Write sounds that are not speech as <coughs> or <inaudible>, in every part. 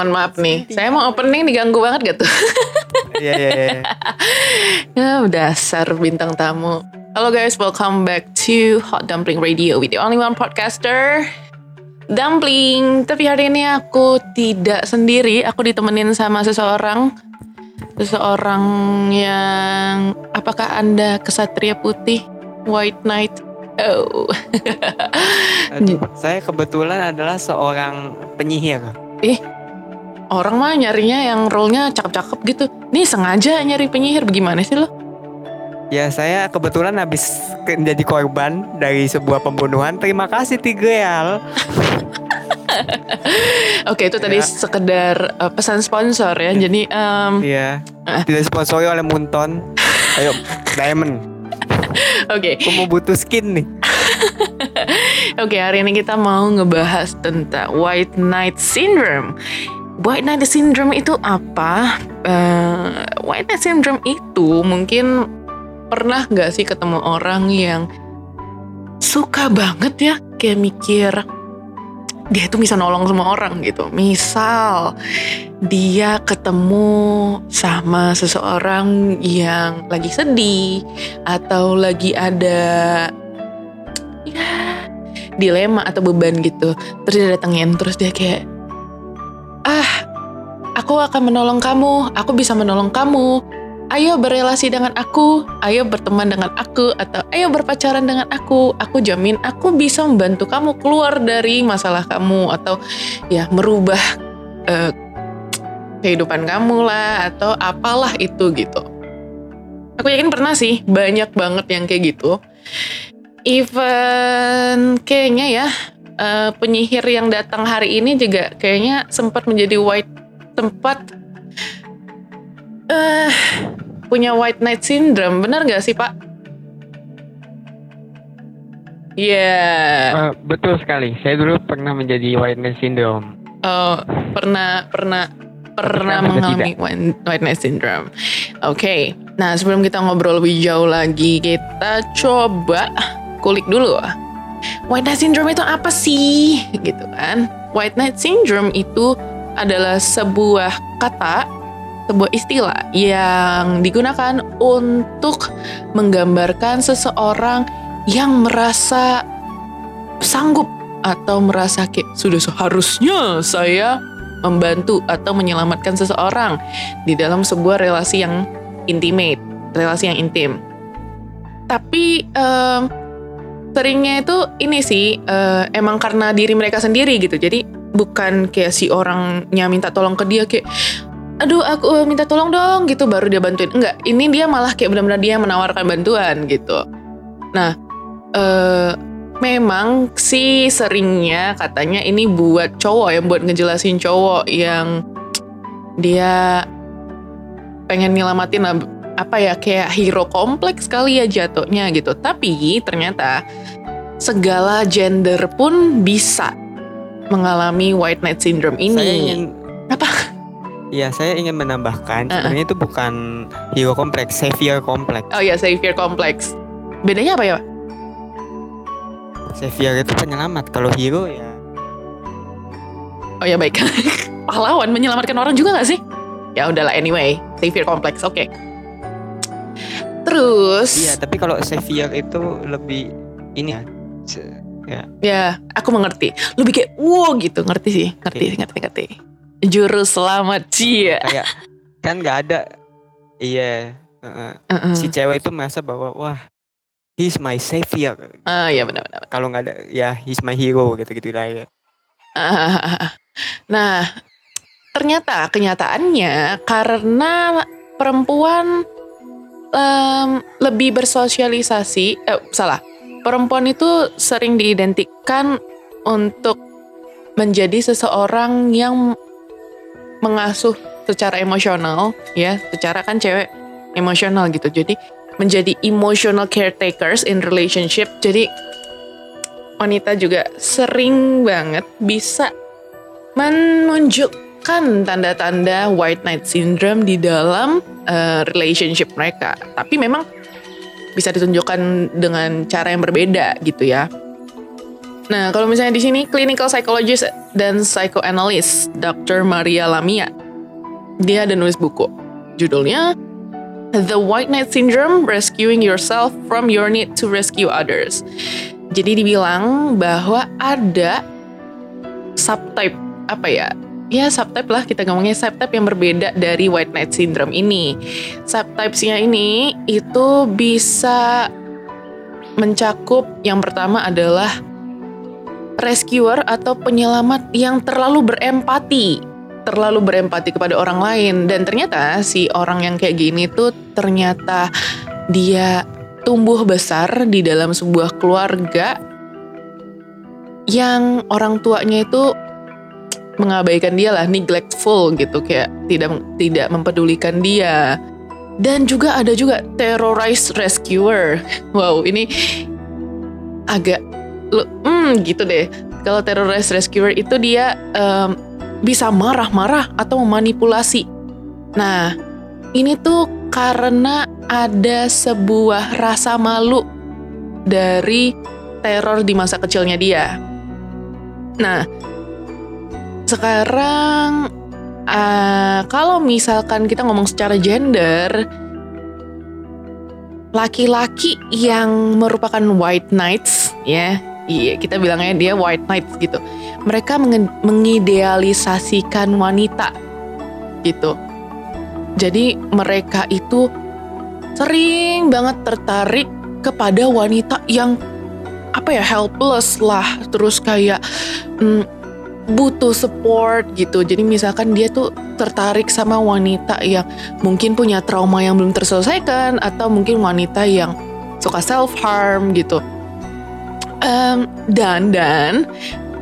mohon maaf nih. Saya mau opening diganggu banget gak tuh? Iya iya iya. <laughs> ya, dasar bintang tamu. Halo guys, welcome back to Hot Dumpling Radio with the only one podcaster. Dumpling, tapi hari ini aku tidak sendiri, aku ditemenin sama seseorang Seseorang yang Apakah anda kesatria putih? White Knight Oh <laughs> Aduh, saya kebetulan adalah seorang penyihir. Eh, orang mah nyarinya yang role-nya cakep-cakep gitu. Nih sengaja nyari penyihir bagaimana sih lo? Ya saya kebetulan habis menjadi korban dari sebuah pembunuhan. Terima kasih Tigreal. <laughs> Oke itu tadi Ya. sekedar uh, pesan sponsor ya. Jadi em, Iya. Ah. Tidak sponsori oleh Munton. Ayo, Diamond. <laughs> oke Aku mau butuh skin nih. <laughs> oke hari ini kita mau ngebahas tentang White Knight Syndrome. White Knight Syndrome itu apa? Eh, White Knight Syndrome itu mungkin pernah nggak sih ketemu orang yang suka banget ya kayak mikir dia tuh bisa nolong semua orang gitu. Misal dia ketemu sama seseorang yang lagi sedih atau lagi ada ya dilema atau beban gitu. Terus dia datengin terus dia kayak ah aku akan menolong kamu, aku bisa menolong kamu. Ayo berrelasi dengan aku, ayo berteman dengan aku, atau ayo berpacaran dengan aku. Aku jamin aku bisa membantu kamu keluar dari masalah kamu, atau ya merubah eh, kehidupan kamu lah, atau apalah itu gitu. Aku yakin pernah sih, banyak banget yang kayak gitu. Even kayaknya ya, eh, penyihir yang datang hari ini juga kayaknya sempat menjadi white, sempat eh punya white knight syndrome, benar nggak sih Pak? Iya, Eh, betul sekali. Saya dulu pernah menjadi whiteness syndrome. oh, pernah pernah pernah mengalami white white knight syndrome. Oke, nah sebelum kita ngobrol lebih jauh lagi, kita coba kulik dulu. White knight syndrome itu apa sih? Gitu kan? White knight syndrome itu adalah sebuah kata, sebuah istilah yang digunakan untuk menggambarkan seseorang yang merasa sanggup atau merasa kayak sudah seharusnya saya membantu atau menyelamatkan seseorang di dalam sebuah relasi yang intimate, relasi yang intim. Tapi em, seringnya itu ini sih eh, emang karena diri mereka sendiri gitu. Jadi bukan kayak si orangnya minta tolong ke dia kayak aduh aku eh, minta tolong dong gitu baru dia bantuin. Enggak, ini dia malah kayak benar-benar dia menawarkan bantuan gitu. Nah, eh memang sih seringnya katanya ini buat cowok yang buat ngejelasin cowok yang dia pengen nyelamatin apa ya kayak hero kompleks kali ya jatuhnya gitu. Tapi ternyata segala gender pun bisa mengalami white knight syndrome ini. Saya ingin Apa? Ya, saya ingin menambahkan Uh-uh. sebenarnya itu bukan hero kompleks, savior kompleks. Oh ya savior kompleks. Bedanya apa ya? Pak? Savior itu penyelamat. Kalau hero ya Oh ya baik. <laughs> Pahlawan menyelamatkan orang juga gak sih? Ya udahlah anyway, savior kompleks. Oke. Terus Iya, tapi kalau savior itu lebih ini ya. se- ya aku mengerti. Lebih kayak wow gitu, ngerti sih, ngerti, Oke. ngerti, ngerti. Juru selamat cia. Kayak kan nggak ada. Iya. uh-uh. Heeh. Si cewek itu merasa bahwa wah he's my savior. Ah ya benar-benar. Kalau nggak ada ya he's my hero gitu-gitu lah ya. Ah, <laughs> Nah, ternyata kenyataannya karena perempuan em, lebih bersosialisasi, eh, salah, perempuan itu sering diidentikan untuk menjadi seseorang yang mengasuh secara emosional, ya, secara kan cewek emosional gitu, jadi menjadi emotional caretakers in relationship, jadi wanita juga sering banget bisa menunjukkan tanda-tanda white knight syndrome di dalam eh, relationship mereka. Tapi memang bisa ditunjukkan dengan cara yang berbeda gitu ya. Nah, kalau misalnya di sini clinical psychologist dan psychoanalyst Dr. Maria Lamia. Dia ada nulis buku. Judulnya The White Knight Syndrome: Rescuing Yourself from Your Need to Rescue Others. Jadi dibilang bahwa ada subtype apa ya? Ya subtype lah kita ngomongnya subtype yang berbeda dari White Knight Syndrome ini. Subtypesnya ini itu bisa mencakup yang pertama adalah rescuer atau penyelamat yang terlalu berempati terlalu berempati kepada orang lain dan ternyata si orang yang kayak gini tuh ternyata dia tumbuh besar di dalam sebuah keluarga yang orang tuanya itu mengabaikan dia lah neglectful gitu kayak tidak tidak mempedulikan dia dan juga ada juga terrorize rescuer <laughs> wow ini agak hmm gitu deh kalau terrorize rescuer itu dia um, bisa marah-marah atau memanipulasi. Nah, ini tuh karena ada sebuah rasa malu dari teror di masa kecilnya dia. Nah, sekarang uh, kalau misalkan kita ngomong secara gender, laki-laki yang merupakan white knights ya iya kita bilangnya dia white knight gitu. Mereka mengidealisasikan wanita gitu. Jadi mereka itu sering banget tertarik kepada wanita yang apa ya helpless lah. Terus kayak mm, butuh support gitu. Jadi misalkan dia tuh tertarik sama wanita yang mungkin punya trauma yang belum terselesaikan atau mungkin wanita yang suka self harm gitu. Um, dan dan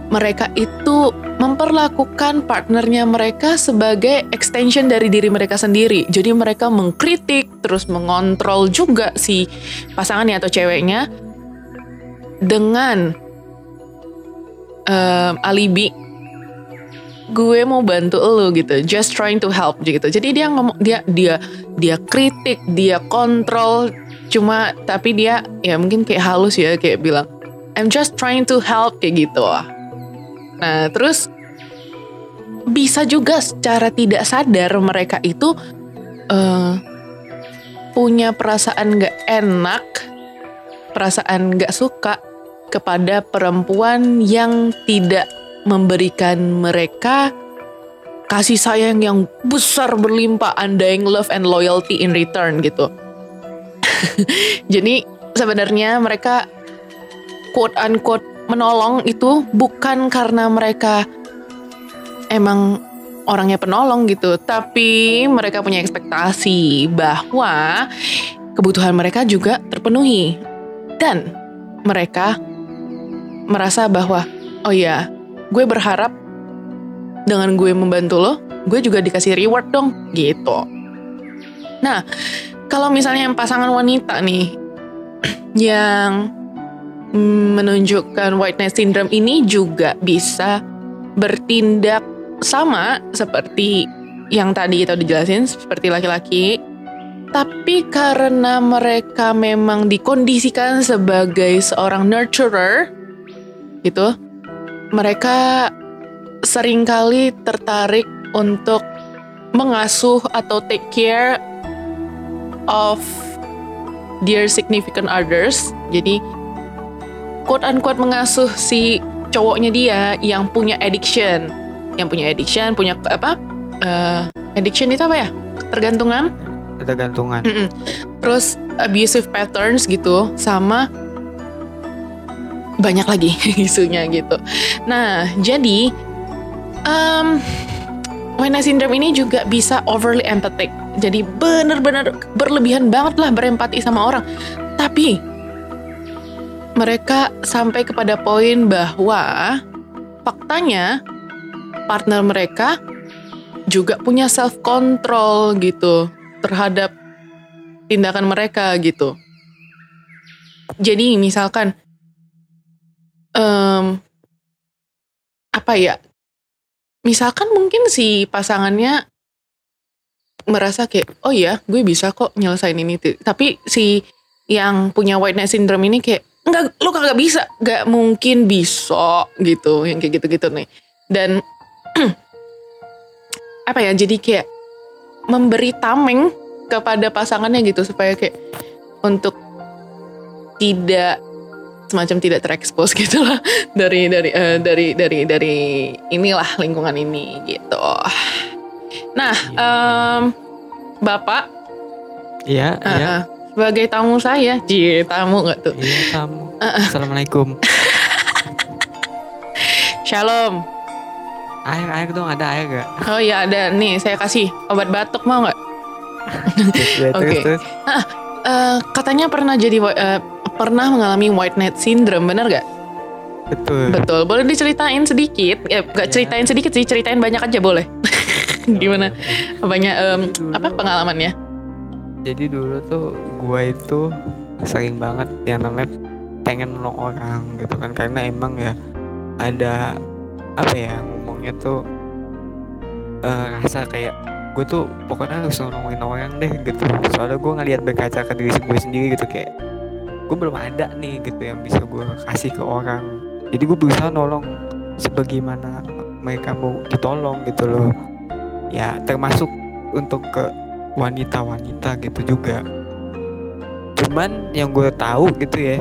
mereka itu memperlakukan partnernya mereka sebagai extension dari diri mereka sendiri. Jadi mereka mengkritik, terus mengontrol juga si pasangannya atau ceweknya dengan um, alibi gue mau bantu lo gitu, just trying to help gitu. Jadi dia ngomong dia dia dia kritik, dia kontrol, cuma tapi dia ya mungkin kayak halus ya kayak bilang I'm just trying to help kayak gitu. Nah, terus bisa juga secara tidak sadar mereka itu uh, punya perasaan gak enak, perasaan gak suka kepada perempuan yang tidak memberikan mereka kasih sayang yang besar berlimpah, undying love and loyalty in return gitu. <laughs> Jadi sebenarnya mereka quote unquote menolong itu bukan karena mereka emang orangnya penolong gitu, tapi mereka punya ekspektasi bahwa kebutuhan mereka juga terpenuhi dan mereka merasa bahwa oh ya, gue berharap dengan gue membantu lo, gue juga dikasih reward dong gitu. Nah, kalau misalnya yang pasangan wanita nih <clears throat> yang menunjukkan white knight syndrome ini juga bisa bertindak sama seperti yang tadi kita udah jelasin seperti laki-laki tapi karena mereka memang dikondisikan sebagai seorang nurturer gitu mereka sering kali tertarik untuk mengasuh atau take care of their significant others jadi quote unquote mengasuh si cowoknya dia yang punya addiction, yang punya addiction, punya apa? Uh, addiction itu apa ya? Tergantungan? Tergantungan. Mm -mm. Terus abusive patterns gitu, sama banyak lagi <laughs> isunya gitu. Nah, jadi um, Wena syndrome ini juga bisa overly empathic. Jadi bener-bener berlebihan banget lah berempati sama orang. Tapi mereka sampai kepada poin bahwa faktanya partner mereka juga punya self control gitu terhadap tindakan mereka gitu. Jadi misalkan um, apa ya? Misalkan mungkin si pasangannya merasa kayak oh ya gue bisa kok nyelesain ini. Tapi si yang punya white knight syndrome ini kayak nggak lu kagak bisa. Nggak mungkin bisa gitu yang kayak gitu-gitu nih. Dan <clears throat> apa ya jadi kayak memberi tameng kepada pasangannya gitu supaya kayak untuk tidak semacam tidak terekspos <laughs> gitu lah dari dari eh, dari dari dari inilah lingkungan ini gitu. Nah, em, bapak Iya, eh, iya. sebagai tamu saya, cie tamu nggak tuh? Iya, kamu. Assalamualaikum. <laughs> Shalom. Air, air dong, ada air gak? Oh iya ada nih saya kasih obat batuk mau nggak? <laughs> Oke. terus. Eh, katanya pernah jadi eh, pernah mengalami white night syndrome bener gak? Betul. Betul. Boleh diceritain sedikit? Ya gak Iya. ceritain sedikit sih, ceritain banyak aja boleh. <laughs> Gimana? Banyak em, apa pengalamannya? Jadi dulu tuh gua itu sering banget yang namanya pengen nolong orang gitu kan karena emang ya ada apa ya ngomongnya tuh eh, rasa kayak gue tuh pokoknya harus nolongin orang deh gitu soalnya gue ngeliat berkaca ke diri gue sendiri gitu kayak gue belum ada nih gitu yang bisa gue kasih ke orang. Jadi gue berusaha nolong sebagaimana mereka mau ditolong gitu loh. Ya termasuk untuk ke wanita-wanita gitu juga. Cuman yang gue tahu gitu ya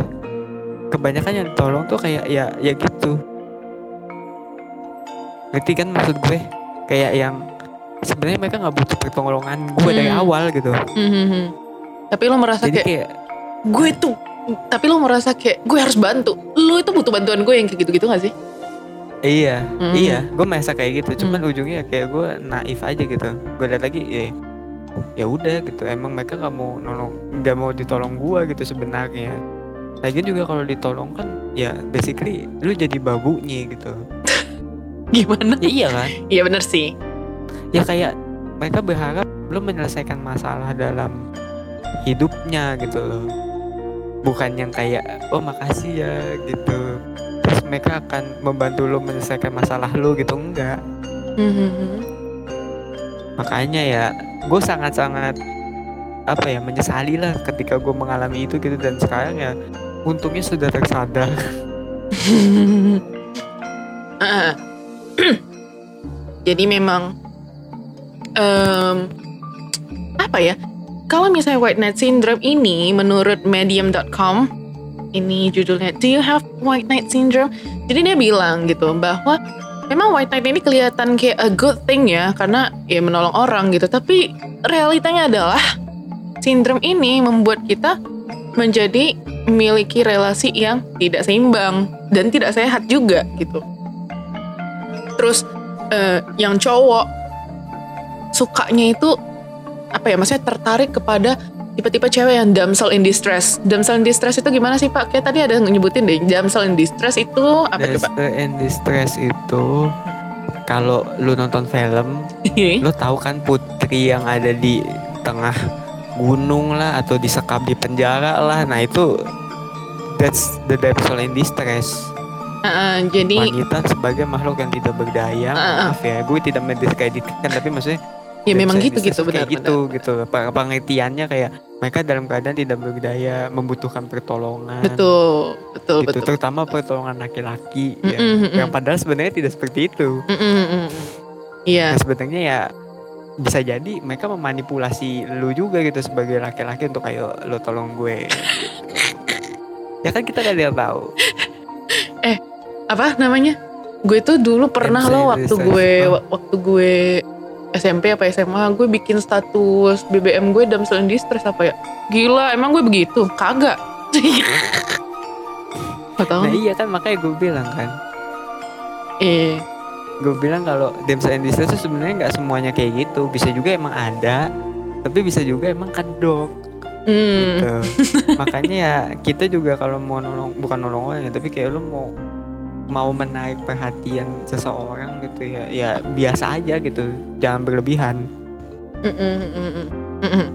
kebanyakan yang ditolong tuh kayak ya ya gitu. Ngerti kan maksud gue? Kayak yang sebenarnya mereka nggak butuh pertolongan gue dari Hmm. awal gitu. Mhm. Tapi lo merasa jadi kayak kayak gue tuh tapi lo merasa kayak gue harus bantu. Lo itu butuh bantuan gue yang kayak gitu-gitu gak sih? iya Hmm. iya gue merasa kayak gitu cuman ujungnya kayak gue naif aja gitu gue lihat lagi ya ya udah gitu emang mereka nggak mau nolong nggak mau ditolong gue gitu sebenarnya Lagian juga kalau ditolong kan ya basically lu jadi babunya gitu <laughs> Gimana? ya iya kan Iya bener sih. ya kayak mereka berharap lu menyelesaikan masalah dalam hidupnya gitu loh bukan yang kayak oh makasih ya gitu terus mereka akan membantu lu menyelesaikan masalah lu gitu enggak Mhm. makanya ya gue sangat-sangat apa ya menyesali lah ketika gue mengalami itu gitu dan sekarang ya untungnya sudah tersadar. <laughs> Jadi memang em, apa ya? Kalau misalnya white night syndrome ini menurut medium.com ini judulnya Do you have white night syndrome? Jadi dia bilang gitu bahwa memang white night ini kelihatan kayak a good thing ya karena ya menolong orang gitu. Tapi realitanya adalah sindrom ini membuat kita menjadi memiliki relasi yang tidak seimbang dan tidak sehat juga gitu. Terus eh, yang cowok sukanya itu apa ya? Maksudnya tertarik kepada tipe-tipe cewek yang damsel in distress. Damsel in distress itu gimana sih Pak? Kayak tadi ada yang nyebutin deh. Damsel in distress itu apa tuh Pak? Desperate and Distress itu kalau lu nonton film lu tahu kan putri yang ada di tengah gunung lah atau disekap di penjara lah nah itu that's the damsel in distress Heeh, jadi wanita sebagai makhluk yang tidak berdaya Ah, ah. maaf ya gue tidak mendiskreditkan tapi maksudnya ya memang in gitu gitu distress benar kayak gitu gitu Pe- pengertiannya kayak mereka dalam keadaan tidak berdaya membutuhkan pertolongan Betul, betul, gitu betul. terutama pertolongan laki-laki ya. Mm-mm, mm-mm. yang padahal sebenarnya tidak seperti itu Mm, mm, mm, mm. Iya. Nah, sebenarnya ya bisa jadi mereka memanipulasi lu juga gitu sebagai laki-laki untuk ayo lu tolong gue. <laughs> ya kan kita gak ada tahu. apa namanya? Gue tuh dulu pernah loh waktu gue <laughs> waktu gue SMP apa SMA gue bikin status BBM gue damsel in distress apa ya? Gila, emang gue begitu? Kagak. <laughs> Gak tau. Nah iya kan makanya gue bilang kan. Eh, Gue bilang kalau damsel in distress itu sebenarnya nggak semuanya kayak gitu. Bisa juga emang ada, tapi bisa juga emang kedok hmm, gitu. <laughs> Makanya ya kita juga kalau mau nolong bukan nolong orang ya, tapi kayak lu mau mau menarik perhatian seseorang gitu ya ya biasa aja gitu jangan berlebihan mm, mm, mm, mm, mm, mm.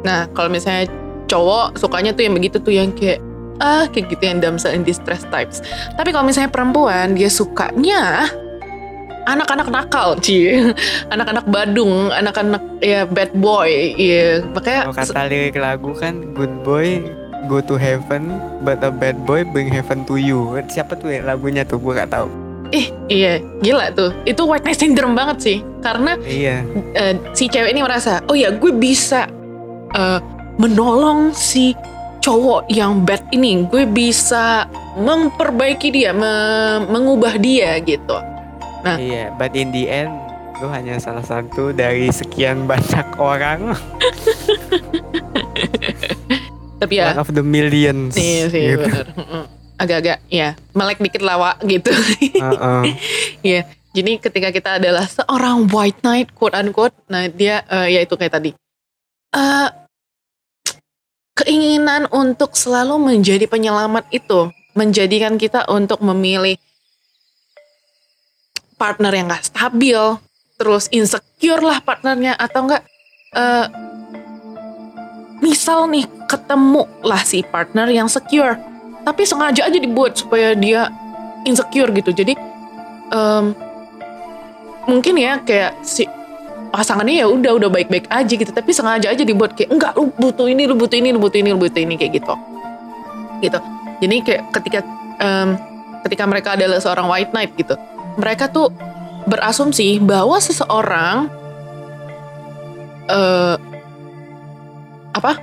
Nah, kalau misalnya cowok sukanya tuh yang begitu tuh yang kayak ah kayak gitu yang damsel in distress types. Tapi kalau misalnya perempuan dia sukanya anak-anak nakal, cie, <laughs> anak-anak badung, anak-anak ya bad boy, iya. Makanya Kalau kata lirik lagu kan good boy go to heaven but a bad boy bring heaven to you siapa tuh ya lagunya tuh gue gak tahu Ih, iya, gila tuh. Itu whiteness syndrome banget sih. Karena iya eh, si cewek ini merasa, oh ya gue bisa eh, menolong si cowok yang bad ini. Gue bisa memperbaiki dia, me- mengubah dia gitu. Nah. iya but in the end lu hanya salah satu dari sekian banyak orang <laughs> Tapi ya, one of the millions iya sih gitu. Mm-mm. Agak-agak ya melek dikit lawa gitu. <laughs> Iya. Jadi ketika kita adalah seorang white knight, quote unquote, nah dia eh, ya itu kayak tadi. eh keinginan untuk selalu menjadi penyelamat itu menjadikan kita untuk memilih partner yang gak stabil, terus insecure lah partnernya atau enggak eh misal nih ketemu lah si partner yang secure, tapi sengaja aja dibuat supaya dia insecure gitu. Jadi em, mungkin ya kayak si pasangannya ya udah udah baik-baik aja gitu. Tapi sengaja aja dibuat kayak enggak lu butuh ini lu butuh ini lu butuh ini lu butuh ini kayak gitu. Gitu. Jadi kayak ketika em, ketika mereka adalah seorang white knight gitu mereka tuh berasumsi bahwa seseorang eh apa?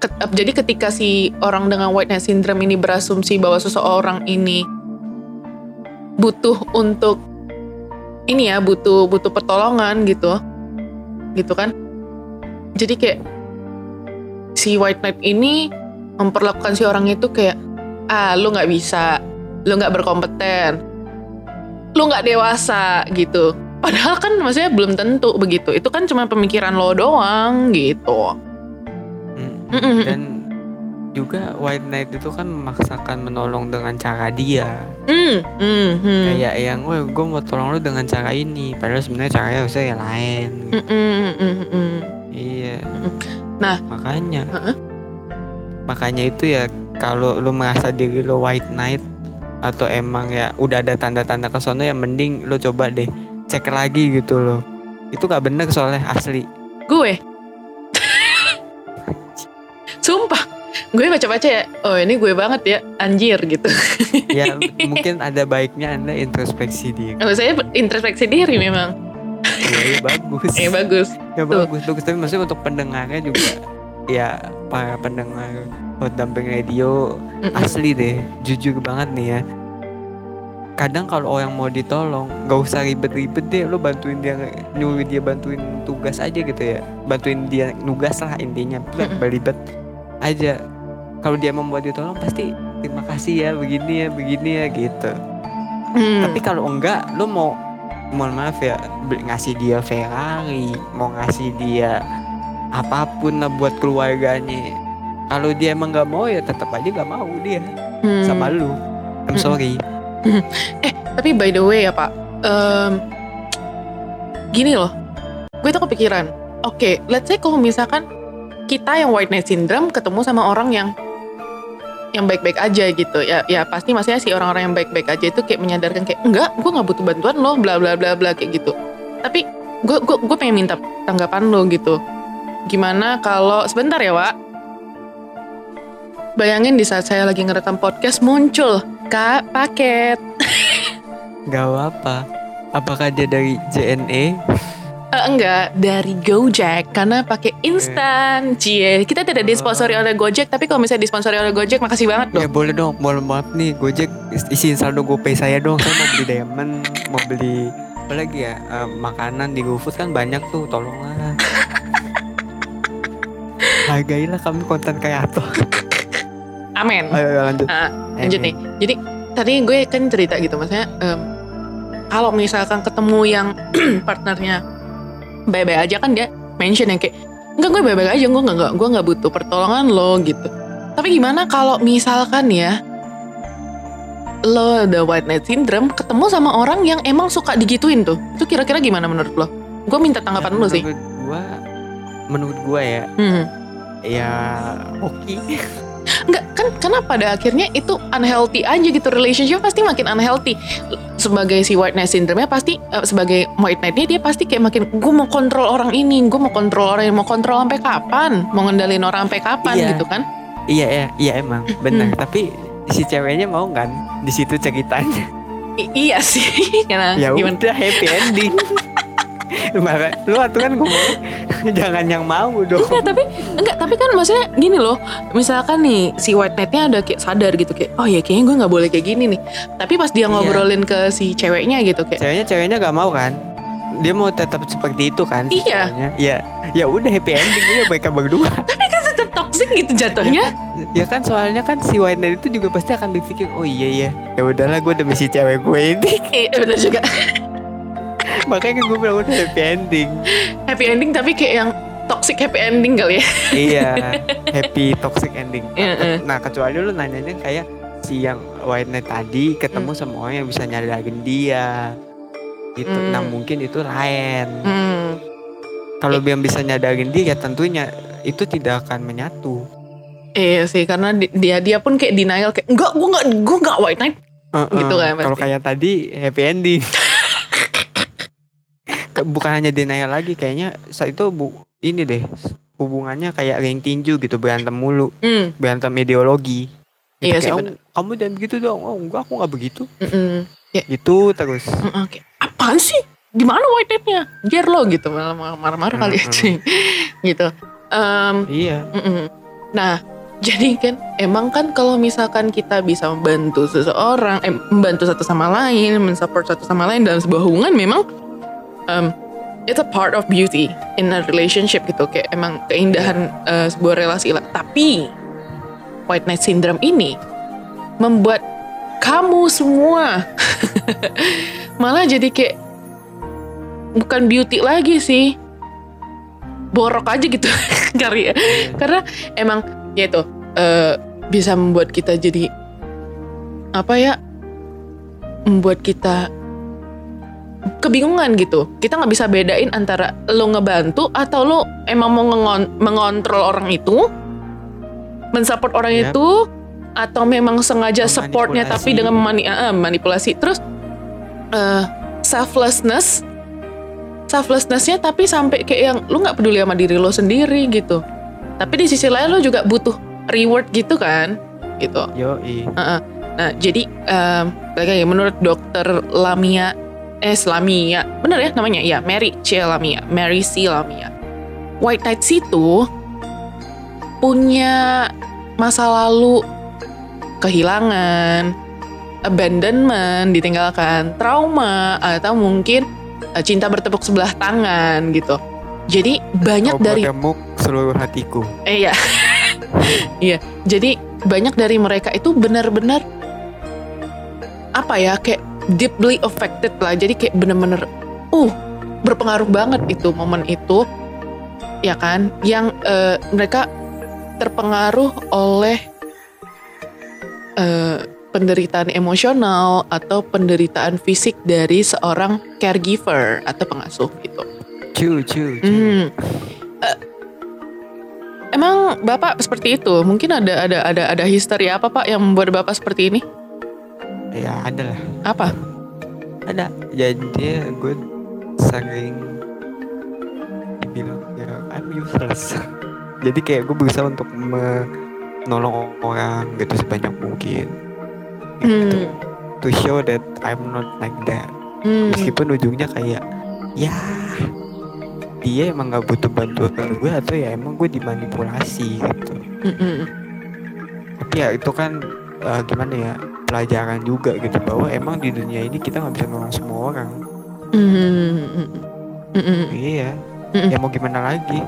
Ket- jadi ketika si orang dengan white knight syndrome ini berasumsi bahwa seseorang ini butuh untuk ini ya butuh butuh pertolongan gitu gitu kan? Jadi kayak si white knight ini memperlakukan si orang itu kayak ah lu nggak bisa lu nggak berkompeten lu nggak dewasa gitu. Padahal kan maksudnya belum tentu begitu. Itu kan cuma pemikiran lo doang gitu Mm. Mm-mm. dan juga white knight itu kan memaksakan menolong dengan cara dia Hmm, hmm, hmm. kayak yang gue gue mau tolong lu dengan cara ini padahal sebenarnya caranya harusnya yang lain Mm, mm, mm, mm. iya Nah. makanya Heeh. makanya itu ya kalau lu merasa diri lu white knight atau emang ya udah ada tanda-tanda ke sono ya mending lu coba deh cek lagi gitu loh itu gak bener soalnya asli gue sumpah. Gue baca-baca ya oh ini gue banget ya anjir gitu. <laughs> Ya <laughs> mungkin ada baiknya anda introspeksi diri. Kalau saya introspeksi diri memang. Ya, ya bagus. Eh <laughs> bagus. Ya Tuh. bagus bagus. Tapi maksudnya untuk pendengarnya juga ya para pendengar Hot Dumping Radio Mm-mm. asli deh jujur banget nih ya. Kadang kalau orang mau ditolong nggak usah ribet-ribet deh lo bantuin dia nyuruh dia bantuin tugas aja gitu ya. Bantuin dia nugas lah intinya Mm-mm. Aja. Kalau dia membuat ditolong pasti terima kasih ya begini ya begini ya gitu. Hmm. tapi kalau enggak lo mau mohon maaf ya ngasih dia Ferrari mau ngasih dia apa pun lah buat keluarganya. Kalau dia emang nggak mau ya tetap aja nggak mau dia. Hmm. sama lu. I'm Mm-mm. sorry. <laughs> Tapi by the way ya pak em, gini loh. Gue tuh kepikiran oke let's say kalau misalkan kita yang white knight syndrome ketemu sama orang yang yang baik-baik aja gitu. Ya ya pasti maksudnya si orang-orang yang baik-baik aja itu kayak menyadarkan kayak enggak gue nggak butuh bantuan lo bla bla bla bla kayak gitu. Tapi gue gue gue pengen minta tanggapan lo gitu. Gimana kalau sebentar ya Wak. Bayangin di saat saya lagi ngerekam podcast muncul kak paket. Nggak apa apakah dia dari JNE Eh, enggak, dari Gojek karena pakai instan. Cie, kita tidak disponsori oleh Gojek, tapi kalau misalnya disponsori oleh Gojek, makasih banget ya dong. boleh dong mohon maaf nih Gojek is- isiin saldo GoPay saya dong saya mau beli diamond mau beli apa lagi ya eh, makanan di GoFood kan banyak tuh tolonglah <laughs> hargailah kami konten kreator Amin. ayo ayo, lanjut Nah, lanjut nih. Jadi tadi gue kan cerita gitu, maksudnya em, kalau misalkan ketemu yang <clears throat> partnernya baik-baik aja kan dia mention yang kayak enggak gue baik-baik aja, gue enggak gue nggak butuh pertolongan lo gitu. Tapi gimana kalau misalkan ya lo the white knight syndrome ketemu sama orang yang emang suka digituin tuh, itu kira-kira gimana menurut lo? Gue minta tanggapan lo sih. menurut gua menurut gua ya Hmm. ya oke <laughs> Enggak, kan karena pada akhirnya itu unhealthy aja gitu relationship pasti makin unhealthy. Sebagai si white knight syndrome pasti eh, sebagai white knight-nya dia pasti kayak makin gue mau kontrol orang ini gue mau kontrol orang ini mau kontrol sampai kapan? Mau ngendalin orang sampai kapan? Iya. gitu kan? Iya iya iya emang. Benar Hmm. tapi si ceweknya mau kan di situ ceritanya. I- iya sih <laughs> karena ya gimana? udah happy ending <laughs> Maka, lu kan ngomong <laughs> jangan yang mau dong Enggak, tapi enggak, tapi kan maksudnya gini loh. Misalkan nih si White Knight-nya ada kayak sadar gitu kayak, oh ya kayaknya gue nggak boleh kayak gini nih. Tapi pas dia Iya. ngobrolin ke si ceweknya gitu kayak, ceweknya ceweknya gak mau kan dia mau tetap seperti itu kan Iya. ceweknya. ya ya udah happy ending udah mereka berdua <laughs> tapi kan tetap toxic gitu jatuhnya. ya kan soalnya kan si White Knight itu juga pasti akan berpikir oh iya ya ya udahlah gue demi si cewek gue ini Iya benar juga. Makanya kan gue bilang udah happy ending Happy ending tapi kayak yang toxic happy ending kali ya. iya <laughs> happy toxic ending Iya, iya. nah kecuali lu nanyanya kayak si yang White Knight tadi ketemu sama orang yang bisa nyadarin dia gitu Hmm. nah mungkin itu lain Hmm. kalau yang bisa nyadarin dia ya tentunya itu tidak akan menyatu Iya sih karena di- dia dia pun kayak denial kayak enggak gue enggak gue enggak White Knight. Heeh. Gitu kan kalau kayak tadi happy ending <laughs> bukan hanya denial lagi kayaknya saat itu bu ini deh hubungannya kayak ring tinju gitu berantem mulu Hmm. berantem ideologi Gitu, Iya sih, "Oh, bener. kamu jangan begitu dong oh enggak aku nggak begitu Mm-mm. gitu terus Mm-mm, kayak, apaan sih? Di mana White Knight-nya? Biar lo gitu malah marah-marah kali ya Mm-mm. cuy. <laughs> gitu. Em, iya Mm-mm. Nah, <laughs> jadi kan emang kan kalau misalkan kita bisa membantu seseorang, eh, membantu satu sama lain, mensupport satu sama lain dalam sebuah hubungan, memang um, it's a part of beauty in a relationship gitu. Kayak emang keindahan eh, sebuah relasi lah. Tapi White Knight Syndrome ini membuat kamu semua <laughs> malah jadi kayak bukan beauty lagi sih borok aja gitu <laughs> kali ya karena emang ya itu eh, bisa membuat kita jadi apa ya membuat kita kebingungan gitu. Kita nggak bisa bedain antara lo ngebantu atau lo emang mau ngengon- mengontrol orang itu mensupport orang Yap. itu atau memang sengaja supportnya tapi dengan mani ah, manipulasi. Terus eh, selflessness selflessnessnya tapi sampai kayak yang lu nggak peduli sama diri lo sendiri gitu. Tapi di sisi lain lo juga butuh reward gitu kan gitu. Yo nah jadi balik lagi menurut dokter Lamia eh Lamia bener ya namanya? Ya Mary. C Lamia. Mary C Lamia. White Knights itu punya masa lalu kehilangan abandonment ditinggalkan trauma atau mungkin eh, cinta bertepuk sebelah tangan gitu. Jadi banyak Kau dari seluruh hatiku. Eh iya. <laughs> Iya. Jadi banyak dari mereka itu benar-benar apa ya kayak deeply affected lah. Jadi kayak bener-bener uh berpengaruh banget itu momen itu ya kan yang eh, mereka terpengaruh oleh eh, penderitaan emosional atau penderitaan fisik dari seorang caregiver atau pengasuh gitu. cu cu cu Hmm. Eh, emang bapak seperti itu? Mungkin ada ada ada ada history apa pak yang membuat bapak seperti ini? Ya ada lah Apa? ada jadi gue sering dibilang ya I'm useless <laughs> jadi kayak gue berusaha untuk menolong orang gitu sebanyak mungkin gitu. Hmm. to show that I'm not like that Hmm. meskipun ujungnya kayak ya dia emang nggak butuh bantuan gue atau ya emang gue dimanipulasi gitu Hmm, hmm, tapi ya itu kan eh, gimana ya pelajaran juga gitu bahwa emang di dunia ini kita nggak bisa nolong semua orang hmm, hmm, hmm, hmm, hmm. iya Mm-mm. ya mau gimana lagi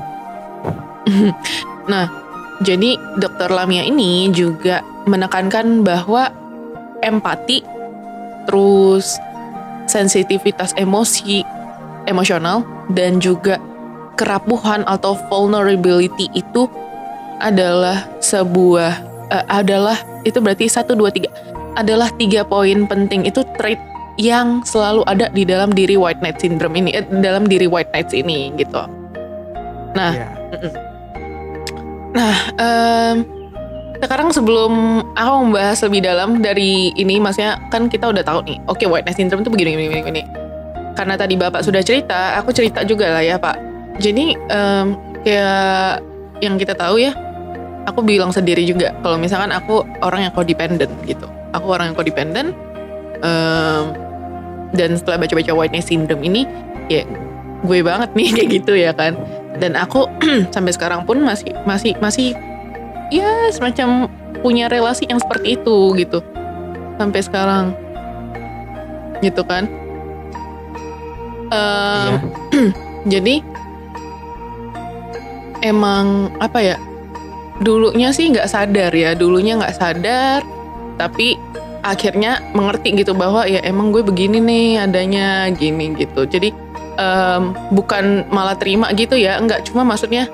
<laughs> Jadi dokter Lamia ini juga menekankan bahwa empati, terus sensitivitas emosi, emosional, dan juga kerapuhan atau vulnerability itu adalah sebuah eh, adalah itu berarti satu dua tiga adalah tiga poin penting itu trait yang selalu ada di dalam diri white knight syndrome ini eh, dalam diri white knights ini gitu. Nah, ya Nah, em, sekarang sebelum aku membahas lebih dalam dari ini, maksudnya kan kita udah tahu nih, oke white knight syndrome itu begini, begini, begini, begini. Karena tadi bapak sudah cerita, aku cerita juga lah ya pak. Jadi em, kayak yang kita tahu ya, aku bilang sendiri juga kalau misalkan aku orang yang codependent gitu aku orang yang codependent um, dan setelah baca-baca whiteness syndrome ini ya gue banget nih <laughs> kayak gitu ya kan. Dan aku <clears throat> sampai sekarang pun masih masih masih ya semacam punya relasi yang seperti itu gitu. Sampai sekarang. Gitu kan. Um, iya. <clears throat> jadi emang apa ya dulunya sih nggak sadar ya dulunya nggak sadar tapi akhirnya mengerti gitu bahwa ya emang gue begini nih adanya gini gitu. Jadi um, bukan malah terima gitu ya nggak cuma maksudnya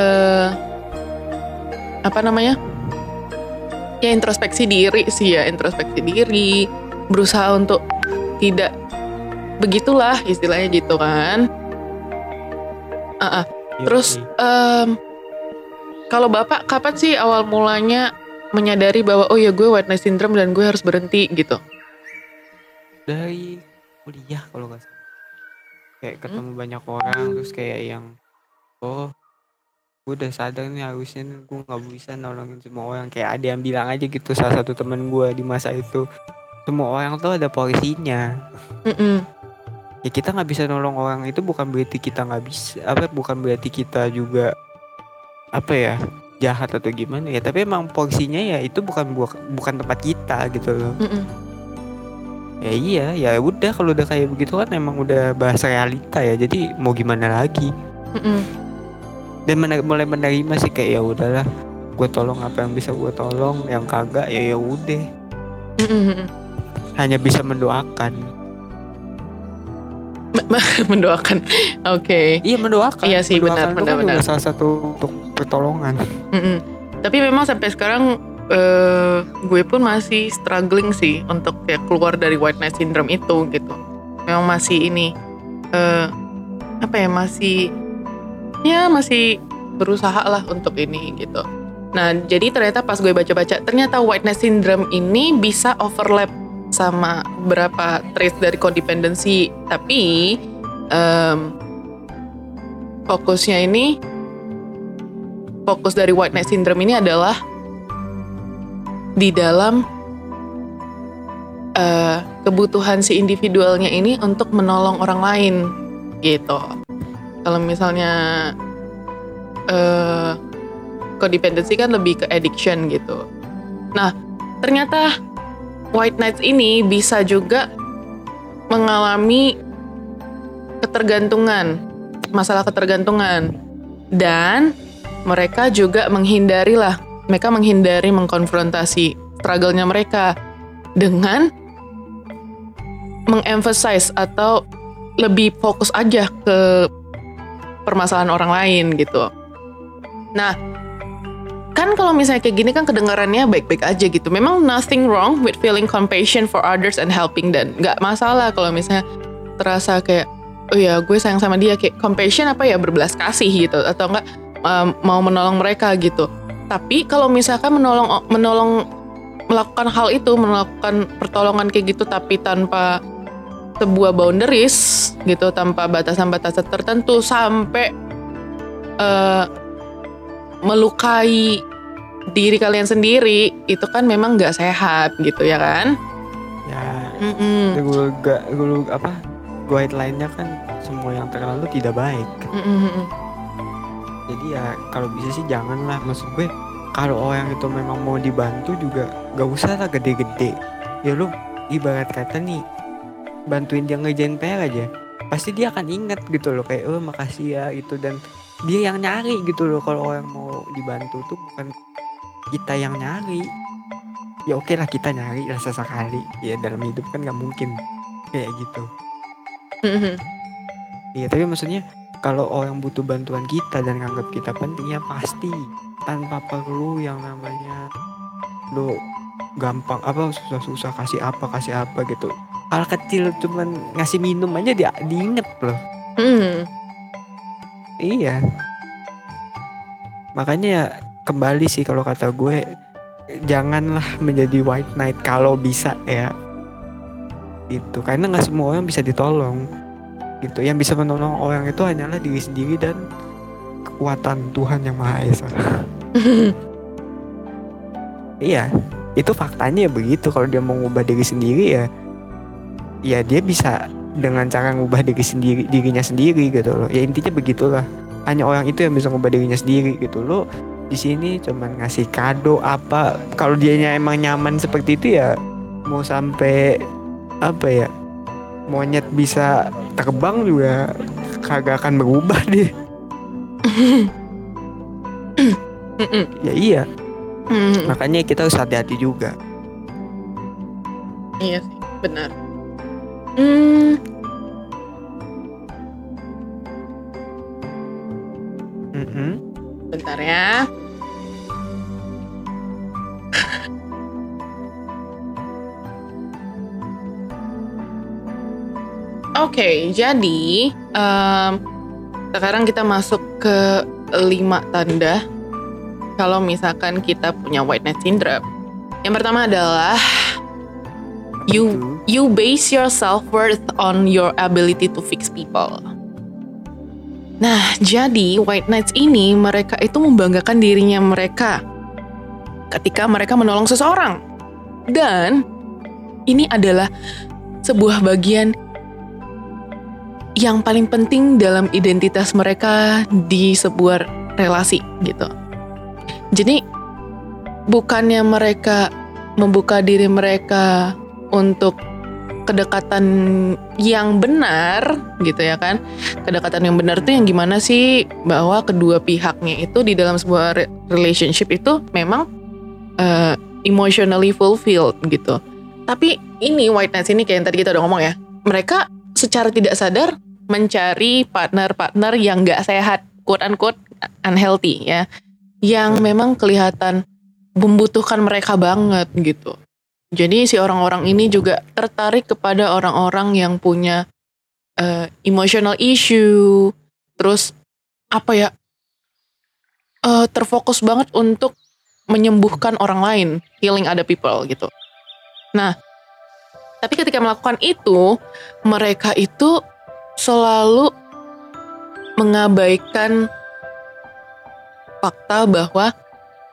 uh, apa namanya? Ya introspeksi diri sih ya introspeksi diri berusaha untuk tidak begitulah istilahnya gitu kan. Uh -uh. terus um, kalau Bapak kapan sih awal mulanya menyadari bahwa oh ya gue whiteness syndrome dan gue harus berhenti gitu? Dari kuliah kalau nggak salah. Kayak ketemu hmm? banyak orang terus kayak yang oh gue udah sadar nih harusnya gue nggak bisa nolongin semua orang kayak ada yang bilang aja gitu salah satu temen gue di masa itu semua orang tuh ada polisinya mm -mm. ya kita nggak bisa nolong orang itu bukan berarti kita nggak bisa apa bukan berarti kita juga apa ya jahat atau gimana ya tapi emang porsinya ya itu bukan bukan tempat kita gitu loh mm -mm. ya iya ya udah kalau udah kayak begitu kan emang udah bahasa realita ya jadi mau gimana lagi mm -mm. dan mener mulai menerima sih kayak ya udahlah gue tolong apa yang bisa gue tolong yang kagak ya ya udah mm -mm. hanya bisa mendoakan <laughs> mendoakan. Oke. Okay. Iya mendoakan. Iya sih benar benar kan benar. Salah satu untuk pertolongan. Mm -mm. Tapi memang sampai sekarang uh, gue pun masih struggling sih untuk kayak keluar dari whiteness syndrome itu gitu. Memang masih ini uh, apa ya masih ya masih berusaha lah untuk ini gitu. Nah jadi ternyata pas gue baca-baca ternyata whiteness syndrome ini bisa overlap sama berapa trace dari codependency tapi um, fokusnya ini fokus dari whiteness syndrome ini adalah di dalam uh, kebutuhan si individualnya ini untuk menolong orang lain gitu kalau misalnya uh, codependency kan lebih ke addiction gitu nah ternyata White Knights ini bisa juga mengalami ketergantungan, masalah ketergantungan. Dan mereka juga menghindari lah, mereka menghindari mengkonfrontasi struggle-nya mereka dengan mengemphasize atau lebih fokus aja ke permasalahan orang lain gitu. Nah, kan kalau misalnya kayak gini kan kedengarannya baik-baik aja gitu. Memang nothing wrong with feeling compassion for others and helping dan nggak masalah kalau misalnya terasa kayak oh ya gue sayang sama dia. Kayak compassion apa ya? Berbelas kasih gitu. Atau enggak um, mau menolong mereka gitu. Tapi kalau misalkan menolong menolong melakukan hal itu, melakukan pertolongan kayak gitu tapi tanpa sebuah boundaries gitu, tanpa batasan-batasan tertentu sampai uh, melukai diri kalian sendiri itu kan memang nggak sehat gitu ya kan ya mm -mm. gue gak gue apa guideline-nya kan semua yang terlalu tidak baik mm -mm. Jadi ya kalau bisa sih janganlah. Maksud gue kalau orang itu memang mau dibantu juga gak usah lah gede-gede. Ya lu ibarat kata nih bantuin dia ngejain PR aja pasti dia akan ingat gitu loh kayak oh makasih ya itu dan dia yang nyari gitu loh kalau orang mau dibantu tuh bukan kita yang nyari. Ya oke lah kita nyari rasa sekali ya dalam hidup kan nggak mungkin kayak gitu. Mm-hmm. iya tapi maksudnya kalau orang butuh bantuan kita dan nganggap kita penting ya pasti. Tanpa perlu yang namanya lo gampang apa susah-susah kasih apa kasih apa gitu. Hal kecil cuman ngasih minum aja dia diinget loh. Mm. iya. Makanya ya kembali sih kalau kata gue janganlah menjadi white knight kalau bisa ya. Itu karena nggak semua orang bisa ditolong gitu. Yang bisa menolong orang itu hanyalah diri sendiri dan kekuatan Tuhan yang maha esa. <laughs> Iya itu faktanya begitu. Kalau dia mau ngubah diri sendiri ya ya dia bisa dengan cara ngubah diri sendiri dirinya sendiri gitu loh. Ya intinya begitulah. Hanya orang itu yang bisa ngubah dirinya sendiri gitu loh. Di sini cuman ngasih kado apa. Kalau dianya emang nyaman seperti itu ya mau sampai apa ya monyet bisa terbang juga kagak akan berubah deh <laughs> ya iya. Makanya kita harus hati-hati juga. Iya sih, benar. Hmm, bentar ya. Oke, jadi em, sekarang kita masuk ke lima tanda kalau misalkan kita punya white knight syndrome. Yang pertama adalah you you base your self worth on your ability to fix people. Nah, jadi white knights ini mereka itu membanggakan dirinya mereka ketika mereka menolong seseorang. Dan ini adalah sebuah bagian yang paling penting dalam identitas mereka di sebuah relasi gitu. Jadi bukannya mereka membuka diri mereka untuk kedekatan yang benar gitu ya kan? Kedekatan yang benar itu yang gimana sih? Bahwa kedua pihaknya itu di dalam sebuah re- relationship itu memang eh, emotionally fulfilled gitu. Tapi ini white knights ini kayak yang tadi kita udah ngomong ya. Mereka secara tidak sadar mencari partner-partner yang gak sehat quote unquote unhealthy ya yang memang kelihatan membutuhkan mereka banget gitu jadi si orang-orang ini juga tertarik kepada orang-orang yang punya eh, emotional issue, terus apa ya, eh, terfokus banget untuk menyembuhkan orang lain, healing other people gitu. Nah, tapi ketika melakukan itu, mereka itu selalu mengabaikan fakta bahwa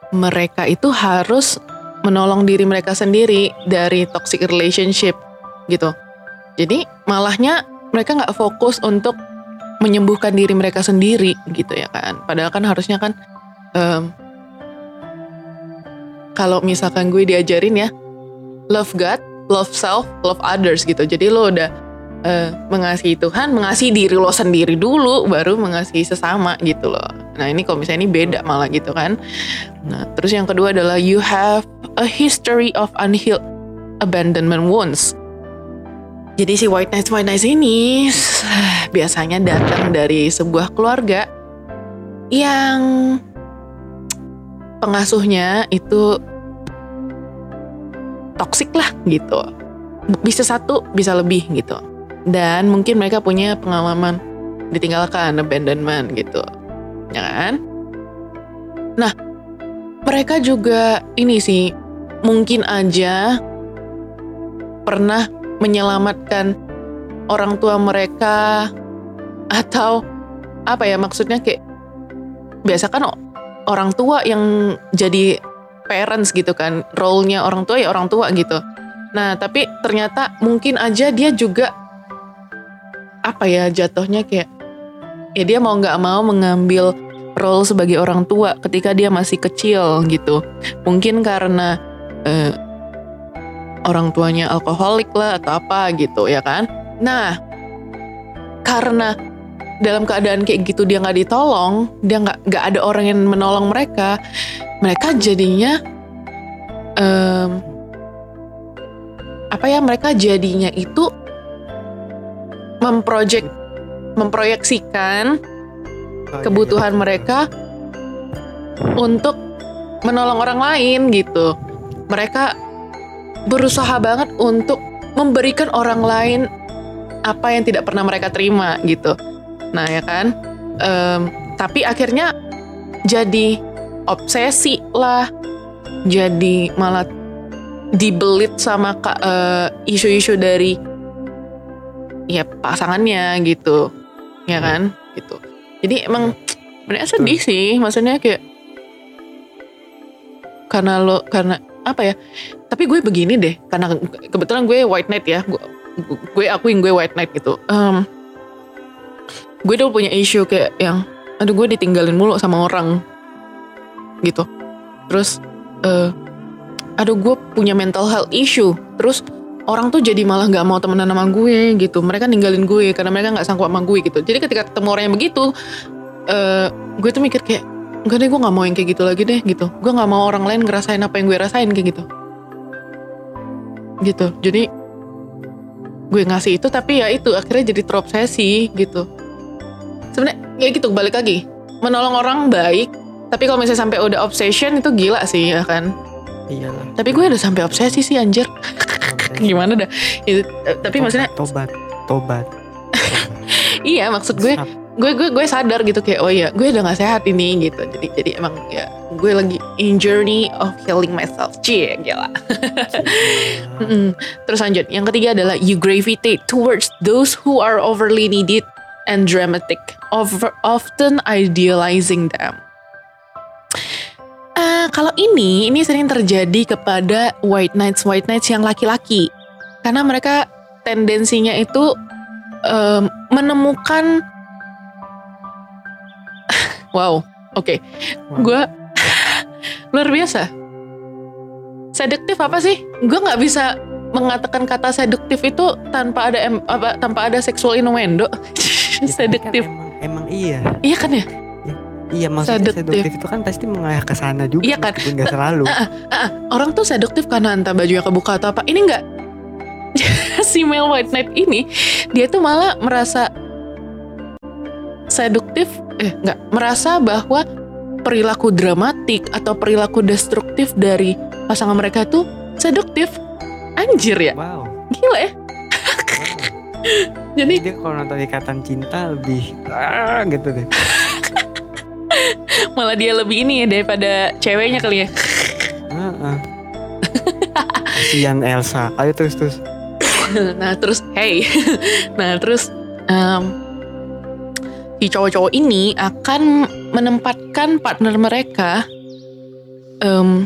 mereka itu harus menolong diri mereka sendiri dari toxic relationship gitu. Jadi malahnya mereka nggak fokus untuk menyembuhkan diri mereka sendiri gitu ya kan. Padahal kan harusnya kan em, kalau misalkan gue diajarin ya love God, love self, love others gitu. Jadi lo udah eh, mengasihi Tuhan, mengasihi diri lo sendiri dulu, baru mengasihi sesama gitu loh. Nah ini kalau misalnya ini beda malah gitu kan. Nah terus yang kedua adalah you have a history of unhealed abandonment wounds. Jadi si white knight white knight ini <sighs> biasanya datang dari sebuah keluarga yang pengasuhnya itu toksik lah gitu. Bisa satu, bisa lebih gitu. Dan mungkin mereka punya pengalaman ditinggalkan, abandonment gitu. Ya kan? Nah, mereka juga ini sih mungkin aja pernah menyelamatkan orang tua mereka atau apa ya maksudnya kayak biasa kan orang tua yang jadi parents gitu kan role-nya orang tua ya orang tua gitu nah tapi ternyata mungkin aja dia juga apa ya jatuhnya kayak ya dia mau nggak mau mengambil role sebagai orang tua ketika dia masih kecil gitu. Mungkin karena eh, orang tuanya alkoholik lah atau apa gitu ya kan? Nah karena dalam keadaan kayak gitu dia nggak ditolong dia nggak nggak ada orang yang menolong mereka mereka jadinya em, apa ya mereka jadinya itu memprojek memproyeksikan Oh, iya, kebutuhan iya. mereka untuk menolong orang lain gitu. Mereka berusaha banget untuk memberikan orang lain apa yang tidak pernah mereka terima gitu. Nah ya kan, Em, tapi akhirnya jadi obsesi lah, jadi malah dibelit sama eh, isu-isu dari ya pasangannya gitu, ya kan, gitu. Jadi emang sebenarnya sedih sih, maksudnya kayak karena lo karena apa ya tapi gue begini deh. Karena kebetulan gue white knight ya. Gue, gue akuin gue white knight gitu. Um, gue dulu punya issue kayak yang aduh gue ditinggalin mulu sama orang. Gitu. Terus uh, aduh gue punya mental health issue. Terus orang tuh jadi malah nggak mau temenan sama gue gitu. Mereka ninggalin gue karena mereka nggak sanggup sama gue gitu. Jadi ketika ketemu orang yang begitu uh, gue tuh mikir kayak enggak deh gue nggak mau yang kayak gitu lagi deh gitu. Gue nggak mau orang lain ngerasain apa yang gue rasain kayak gitu. Gitu. Jadi gue ngasih itu tapi ya itu akhirnya jadi terobsesi gitu. Sebenarnya ya gitu balik lagi. Menolong orang baik tapi kalau misalnya sampai udah obsession itu gila sih ya kan iyalah. Tapi gue udah sampai obsesi sih anjir. Gimana dah? Itu, tapi tobat, maksudnya tobat tobat. <laughs> Iya maksud gue gue gue gue sadar gitu kayak oh ya gue udah gak sehat ini gitu. Jadi jadi emang ya gue lagi in journey of healing myself. Cie gila. Terus lanjut. Yang ketiga adalah you gravitate towards those who are overly needed and dramatic. Over, often idealizing them Eh, kalau ini ini sering terjadi kepada white knights white knights yang laki-laki. Karena mereka tendensinya itu em, menemukan <laughs> wow oke. Wow. gue <laughs> luar biasa. Seduktif apa sih? Gue nggak bisa mengatakan kata seduktif itu tanpa ada em, apa tanpa ada seksual innuendo. <laughs> Ya, kan seduktif. emang, emang iya. Iya kan ya iya maksudnya Seduktif. seduktif itu kan pasti mengarah ke sana juga Iya kan? nggak selalu. Ah, orang tuh seduktif karena entah bajunya kebuka atau apa. Ini enggak <laughs> si male white knight ini dia tuh malah merasa seduktif eh enggak merasa bahwa perilaku dramatik atau perilaku destruktif dari pasangan mereka tuh seduktif. Anjir ya? Wow. Gila ya? <laughs> Jadi dia kalau nonton ikatan cinta lebih ah, gitu deh <laughs> malah dia lebih ini ya daripada ceweknya kali ya. Heeh. Kasihan Elsa. Ayo terus terus. <coughs> Nah terus hey. <laughs> Nah terus em, si cowok-cowok ini akan menempatkan partner mereka em,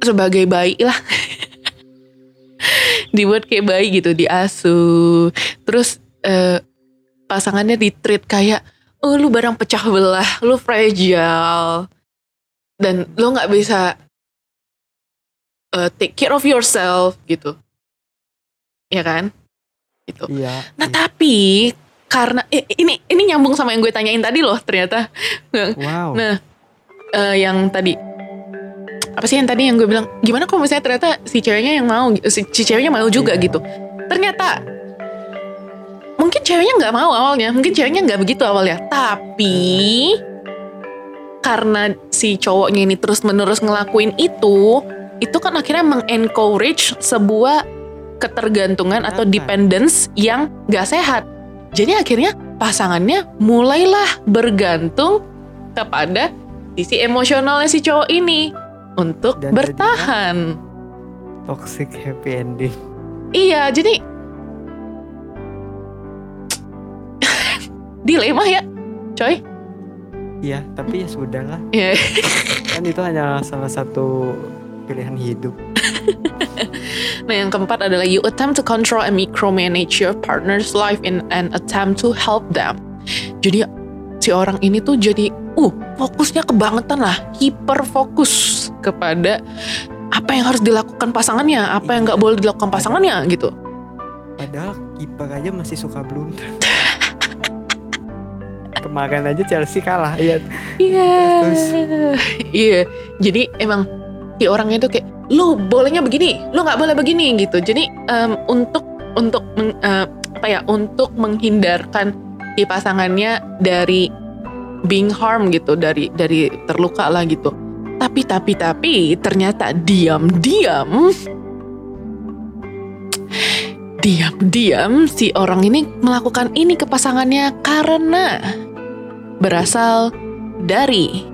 sebagai bayi lah. <laughs> Dibuat kayak bayi gitu diasuh. Terus eh, pasangannya di treat kayak oh lu barang pecah belah lu fragile. Dan lu nggak bisa eh, take care of yourself gitu. Ya kan? Gitu. Iya. Nah iya. tapi karena eh, ini ini nyambung sama yang gue tanyain tadi loh ternyata. Wow. Nah eh, yang tadi. Apa sih yang tadi yang gue bilang? Gimana kalau misalnya ternyata si ceweknya yang mau si, si ceweknya mau juga Iya. gitu? Ternyata mungkin ceweknya nggak mau awalnya. Mungkin ceweknya nggak begitu awalnya. Tapi karena si cowoknya ini terus menerus ngelakuin itu itu kan akhirnya mengencourage sebuah ketergantungan atau dependence yang gak sehat. Jadi akhirnya pasangannya mulailah bergantung kepada sisi emosionalnya si cowok ini untuk Dan bertahan. toxic happy ending. Iya, jadi dilema ya, coy. iya tapi ya sudahlah Ya, kan itu hanya salah satu pilihan hidup <laughs> Nah, yang keempat adalah you attempt to control and micromanage your partner's life in an attempt to help them. Jadi si orang ini tuh jadi uh fokusnya kebangetan lah, hiper fokus kepada apa yang harus dilakukan pasangannya, apa yang nggak boleh dilakukan pasangannya gitu. padahal kiper aja masih suka blunder <laughs> kemarin aja Chelsea kalah iya Iya. Iya. Jadi emang si orangnya itu kayak lu bolehnya begini, lu nggak boleh begini gitu. Jadi em, untuk untuk meng- eh, apa ya? Untuk menghindarkan si pasangannya dari being harm gitu, dari dari terluka lah gitu. Tapi tapi tapi ternyata diam-diam diam-diam si orang ini melakukan ini ke pasangannya karena berasal dari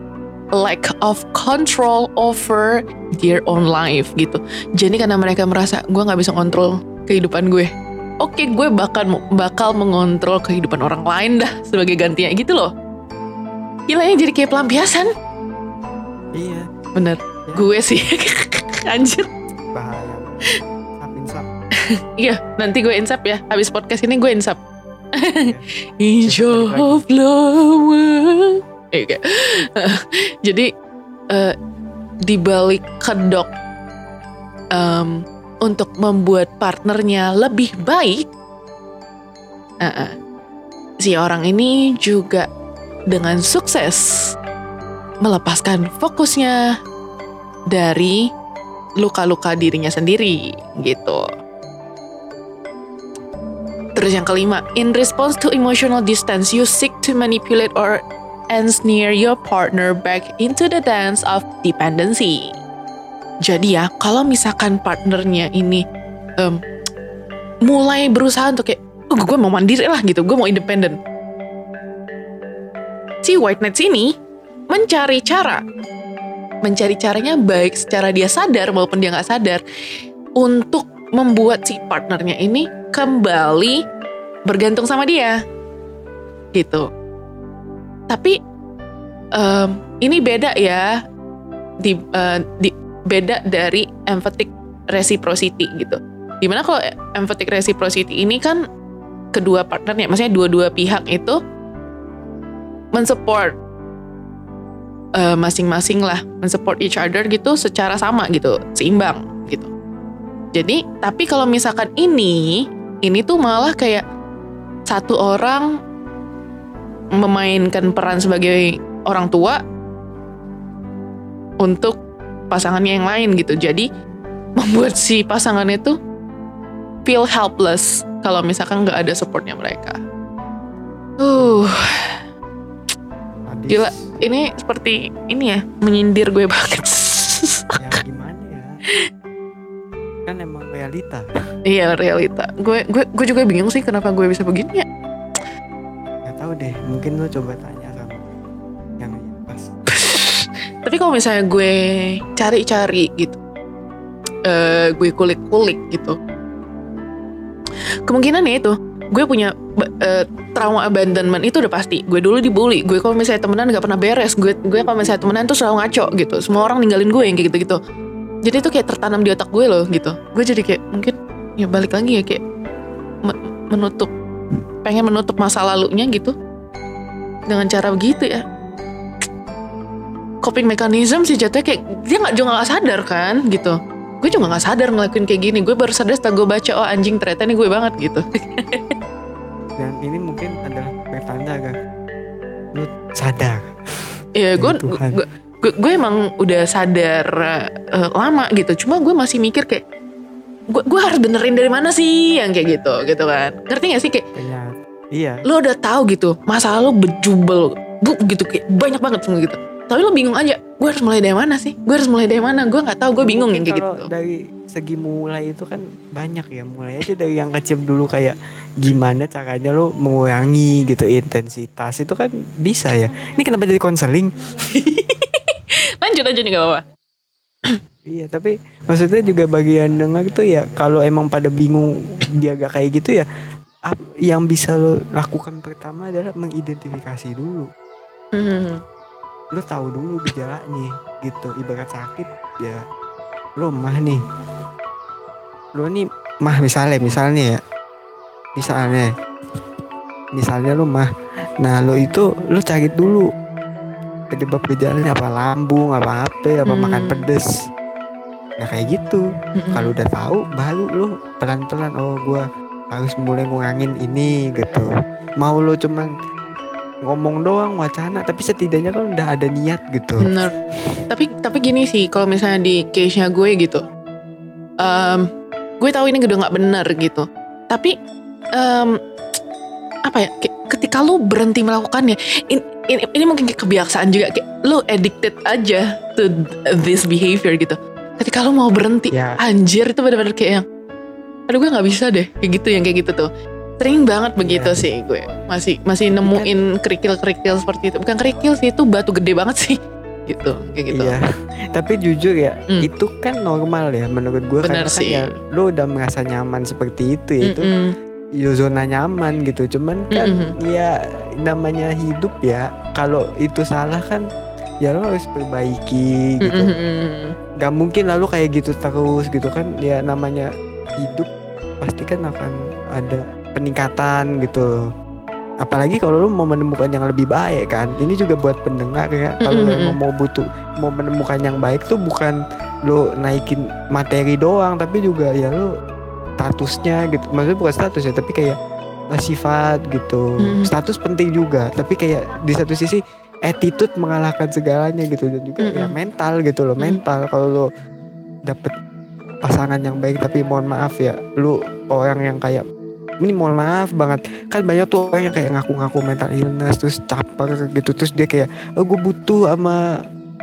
lack of control over their own life gitu. Jadi karena mereka merasa gue nggak bisa kontrol kehidupan gue. Oke, gue bakal bakal mengontrol kehidupan orang lain dah sebagai gantinya gitu loh. Gila ya jadi kayak pelampiasan. iya Bener. gue sih <laughs> anjir bahaya sap insap <laughs> iya nanti gue insap ya habis podcast ini gue insap <laughs> Iya. Insya Eh, kayak, jadi eh, di balik kedok em, untuk membuat partnernya lebih baik, eh, eh, si orang ini juga dengan sukses melepaskan fokusnya dari luka-luka dirinya sendiri gitu. Terus yang kelima, in response to emotional distance, you seek to manipulate or ensnare your partner back into the dance of dependency. Jadi ya, kalau misalkan partnernya ini em, mulai berusaha untuk kayak, oh, gue mau mandiri lah gitu, gue mau independen. Si white knight ini mencari cara, mencari caranya baik secara dia sadar maupun dia nggak sadar untuk membuat si partnernya ini kembali bergantung sama dia. Gitu. Tapi em, ini beda ya. Di, eh, di- beda dari empathic reciprocity gitu. Di mana kalau empathic reciprocity ini kan kedua partnernya maksudnya dua-dua pihak itu mensupport eh, masing-masing lah. Mensupport each other gitu secara sama gitu. Seimbang gitu. Jadi tapi kalau misalkan ini ini tuh malah kayak satu orang memainkan peran sebagai orang tua untuk pasangannya yang lain gitu. Jadi membuat si pasangannya tuh feel helpless kalau misalkan nggak ada supportnya mereka. Uh, Habis, Gila. ini seperti ini ya menyindir gue banget. ya gimana ya kan emang realita Iya realita. Gue gue gue juga bingung sih kenapa gue bisa begini ya. nggak tahu deh mungkin lo coba tanya sama yang pas <laughs> Tapi kalau misalnya gue cari-cari gitu, eh gue kulik-kulik gitu, kemungkinan ya itu gue punya eh, trauma abandonment itu udah pasti. Gue dulu dibully, gue kalau misalnya temenan nggak pernah beres, gue gue kalau misalnya temenan tuh selalu ngaco gitu. Semua orang ninggalin gue yang kayak gitu-gitu. Jadi itu kayak tertanam di otak gue loh gitu. Gue jadi kayak mungkin ya balik lagi ya kayak me- menutup, pengen menutup masa lalunya gitu. Dengan cara begitu ya. Coping mechanism sih jatuhnya kayak dia nggak juga nggak sadar kan gitu. Gue juga nggak sadar ngelakuin kayak gini. Gue baru sadar setelah gue baca oh anjing ternyata ini gue banget gitu. <laughs> Dan ini mungkin adalah pertanda kan lu sadar. Ya gue gue gue- gue emang udah sadar eh, lama gitu. Cuma gue masih mikir kayak gue gue harus benerin dari mana sih? Yang kayak gitu gitu kan. Ngerti gak sih? Kayak ternyata iya. lo udah tahu gitu masa lalu bejubel bu gitu kayak banyak banget semua gitu. Tapi lo bingung aja gue harus mulai dari mana sih? Gue harus mulai dari mana? Gue nggak tahu gue bingung yang kayak gitu. dari segi mulai itu kan banyak ya. Mulai aja dari yang kecil dulu kayak gimana caranya lo mengurangi gitu intensitas. Itu kan bisa ya. Ini kenapa jadi konseling <laughs> lanjut aja nih gak apa-apa. Iya tapi maksudnya juga bagian dengar tuh ya kalau emang pada bingung dia gak kayak gitu ya yang bisa lo lakukan pertama adalah mengidentifikasi dulu. Hmm. lo tahu dulu gejalanya gitu. Ibarat sakit ya lo mah nih. Lo nih mah misalnya misalnya ya. Misalnya. Misalnya lo mah. Nah lo itu lo cari dulu penyebab gejalanya apa lambung apa apa apa Hmm. makan pedes nah kayak gitu Mm-mm. kalau udah tahu baru lo pelan-pelan oh gua harus mulai ngurangin ini gitu mau lo cuman ngomong doang wacana tapi setidaknya kan udah ada niat gitu Bener. Tapi tapi gini sih, kalau misalnya di case-nya gue gitu, em, gue tahu ini udah nggak bener gitu. Tapi em, apa ya? Ketika lu berhenti melakukannya, in- in- ini mungkin kebiasaan juga. Kayak lu addicted aja to this behavior gitu. Ketika lu mau berhenti, Ya. anjir itu bener-bener kayak yang, aduh gue nggak bisa deh, kayak gitu yang kayak gitu tuh. Sering banget begitu Ya. sih gue. Masih masih nemuin kerikil-kerikil seperti itu. Bukan kerikil sih, itu batu gede banget sih. <laughs> Gitu, kayak gitu. Iya. Tapi jujur ya, Hmm. itu kan normal ya menurut gue karena kan sih. ya lo udah merasa nyaman seperti itu ya itu Mm-mm. Ya zona nyaman gitu. Cuman kan Mm-mm. ya namanya hidup ya kalau itu salah kan ya lo harus perbaiki gitu Mm-mm. Gak mungkin lalu kayak gitu terus gitu kan ya namanya hidup pasti kan akan ada peningkatan gitu apalagi kalau lu mau menemukan yang lebih baik kan ini juga buat pendengar ya kalau emang mau butuh mau menemukan yang baik tuh bukan lu naikin materi doang tapi juga ya lu statusnya gitu. Maksudnya bukan status ya tapi kayak sifat gitu. Mm. status penting juga tapi kayak di satu sisi attitude mengalahkan segalanya gitu. Dan juga ya Mm-mm. mental gitu loh mental. Kalau lu dapet pasangan yang baik tapi mohon maaf ya lu orang yang kayak ini mohon maaf banget. Kan banyak tuh orang yang kayak ngaku-ngaku mental illness terus caper gitu. Terus dia kayak oh gue butuh sama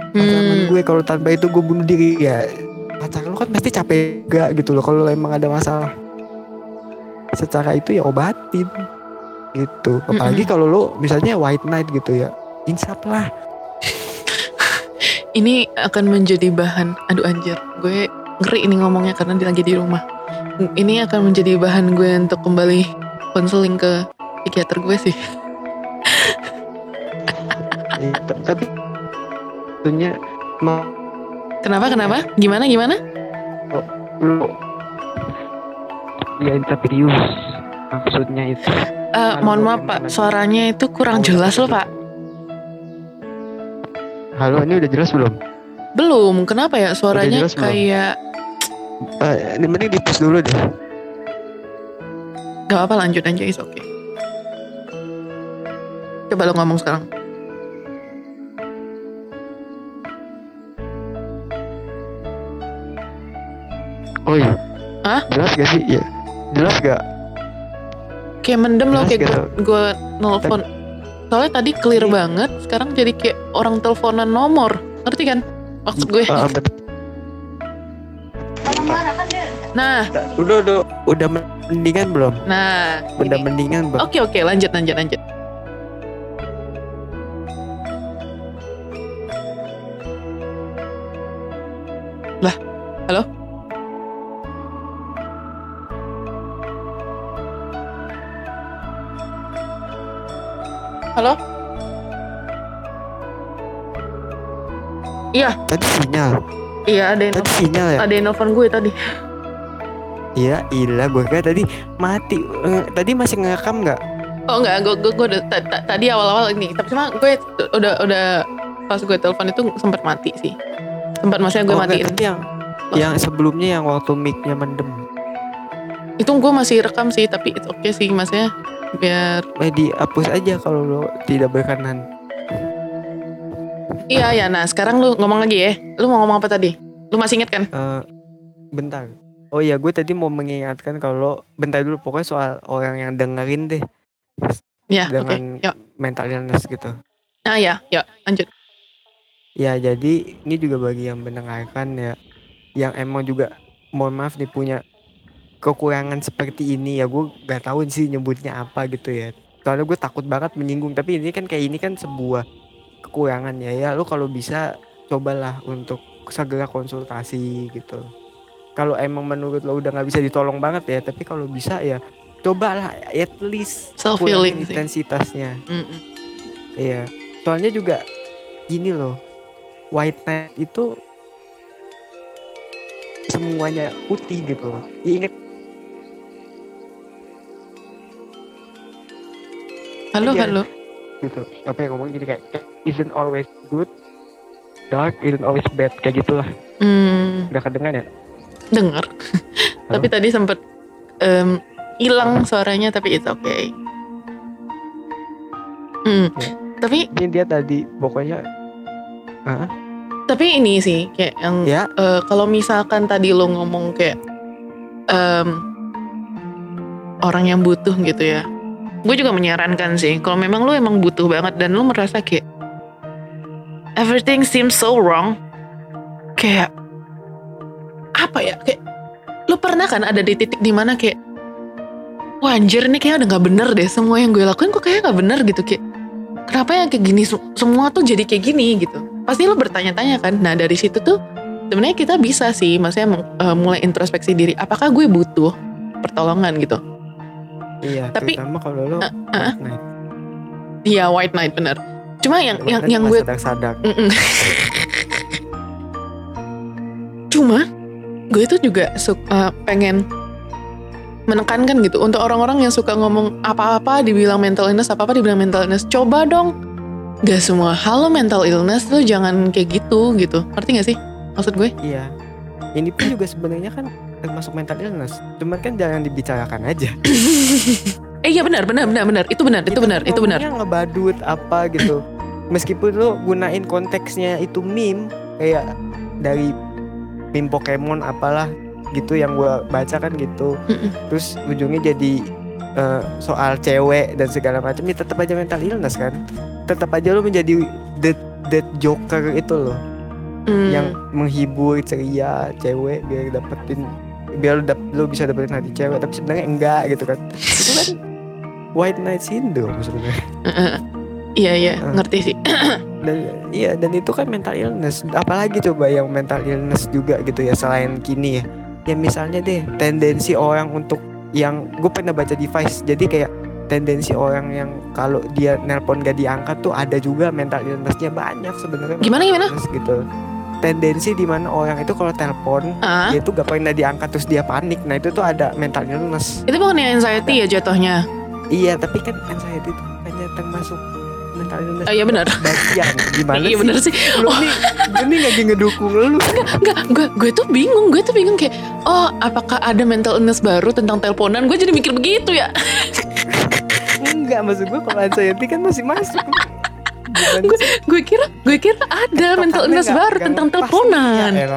pasangan Hmm. gue kalau tanpa itu gue bunuh diri. Ya pacar lu kan pasti capek gak gitu loh kalau emang ada masalah secara itu ya obatin gitu apalagi kalau lu misalnya white night gitu ya insap lah <laughs> Ini akan menjadi bahan, aduh anjir, gue ngeri ini ngomongnya karena dia lagi di rumah. Ini akan menjadi bahan gue untuk kembali konseling ke psikiater gue sih. T- tapi tentunya mau Kenapa? Kenapa? Gimana? Gimana? lu ya serius maksudnya itu Eh, Halo, mohon maaf? Pak, suaranya itu kurang Oh, jelas loh Pak. halo ini udah jelas belum Belum, kenapa ya suaranya jelas belum? kayak Eh, ini mending di dulu deh gak apa lanjut aja is oke. Coba lo ngomong sekarang. Oh iya Hah? jelas gak sih ya jelas gak Kayak mendem loh kayak gue gitu. gue nelfon. Soalnya tadi clear Ini- banget, sekarang jadi kayak orang teleponan nomor. Ngerti kan? Maksud gue. Bet- Nah, udah udah udah mendingan belum nah. udah gini. mendingan belum Oke oke lanjut lanjut lanjut. Lah, halo? Halo? Iya, tadi sinyal iya ada yang tadi sinyal ya ada yang nelfon gue tadi. iya ilah gue kira tadi mati Eh, tadi masih ngerekam nggak Oh enggak, gue gue, gue udah tadi awal-awal ini, tapi cuma gue udah udah pas gue telepon itu sempat mati sih. Sempat maksudnya gue Oh, enggak, matiin. tapi yang yang sebelumnya yang waktu mic-nya mendem Itu gue masih rekam sih, tapi it's okay sih maksudnya biar eh dihapus aja kalau lo tidak berkenan iya ya. Nah sekarang lu ngomong lagi ya. Lu mau ngomong apa tadi? Lu masih inget kan? Eh, bentar oh iya gue tadi mau mengingatkan kalau bentar dulu pokoknya soal orang yang dengerin deh Ya, dengan Yuk. mental illness gitu Nah ya, ya lanjut. Ya jadi ini juga bagi yang mendengarkan ya Yang emang juga mohon maaf nih punya kekurangan seperti ini ya gue gak tahu sih nyebutnya apa gitu ya Soalnya gue takut banget menyinggung tapi ini kan kayak ini kan sebuah kekurangan ya ya Lu kalau bisa cobalah untuk segera konsultasi gitu Kalau emang menurut lo udah nggak bisa ditolong banget ya tapi kalau bisa ya cobalah at least Self healing intensitasnya Mm-mm. Iya. Soalnya juga gini loh. White night itu semuanya putih gitu loh. Ya, ingat Halo Iya. halo. gitu. Apa yang ngomong gini kayak isn't always good. Dark isn't always bad kayak gitulah. Hmm, Udah kedengan ya? denger. <laughs> tapi tadi sempet em, hilang suaranya tapi it's okay. Hmm. Ya. Tapi Ini dia tadi pokoknya tapi ini sih kayak yang ya Eh, kalau misalkan tadi lo ngomong kayak em, orang yang butuh gitu ya, gue juga menyarankan sih kalau memang lo emang butuh banget dan lo merasa kayak everything seems so wrong, kayak apa ya kayak lo pernah kan ada di titik di mana kayak wah anjir ini kayak udah nggak bener deh semua yang gue lakuin kok kayak nggak bener gitu kayak kenapa yang kayak gini se- semua tuh jadi kayak gini gitu. Pasti lo bertanya-tanya kan nah dari situ tuh sebenarnya kita bisa sih maksudnya eh, mulai introspeksi diri apakah gue butuh pertolongan gitu iya Tapi- terutama kalau lo uh, white night. iya white knight bener Cuma yang yang Makanya yang nggak gue sadar-sadar. Mm-mm. Cuma gue itu juga suka pengen menekankan gitu untuk orang-orang yang suka ngomong apa-apa dibilang mental illness apa-apa dibilang mental illness coba dong gak semua hal lo mental illness tuh jangan kayak gitu gitu ngerti gak sih maksud gue Iya. Ini pun juga sebenarnya kan termasuk mental illness. Cuman kan jangan dibicarakan aja. <laughs> eh iya benar benar benar benar itu benar itu benar itu benar ngomongnya ngebadut apa gitu. Meskipun lo gunain konteksnya itu meme kayak dari meme Pokemon apalah gitu yang gua baca kan gitu. Terus ujungnya jadi eh, soal cewek dan segala macam ya tetap aja mental illness kan. Tetap aja lo menjadi the the joker itu loh Hmm. yang menghibur ceria cewek biar dapetin biar lo, dap, lo bisa dapetin hati cewek tapi sebenarnya enggak gitu kan. Itu kan white knight syndrome sebenarnya Eh, <laughs> iya iya Eh. ngerti sih. <coughs> Dan iya dan itu kan mental illness. Apalagi coba yang mental illness juga gitu ya selain kini ya. Ya misalnya deh tendensi orang untuk yang gue pernah baca device jadi kayak tendensi orang yang kalau dia nelpon gak diangkat tuh ada juga mental illnessnya banyak sebenarnya. Gimana, gimana? illness gitu tendensi di mana orang itu kalau telepon ah dia tuh gak pernah diangkat terus dia panik. Nah itu tuh ada mental illness. Itu bukan anxiety ya jatuhnya? Iya tapi kan anxiety itu hanya termasuk mental illness. Oh iya benar. Bagian. Gimana iya sih benar sih? lu nih gue nih lagi ngedukung lu. Enggak, gue gue tuh bingung, gue tuh bingung kayak, oh apakah ada mental illness baru tentang teleponan? Gue jadi mikir begitu ya. enggak maksud gue kalau anxiety kan masih masuk Gue- kira, gue kira ada mental Tokannya illness nggak- baru nggak tentang nih, teleponan. ya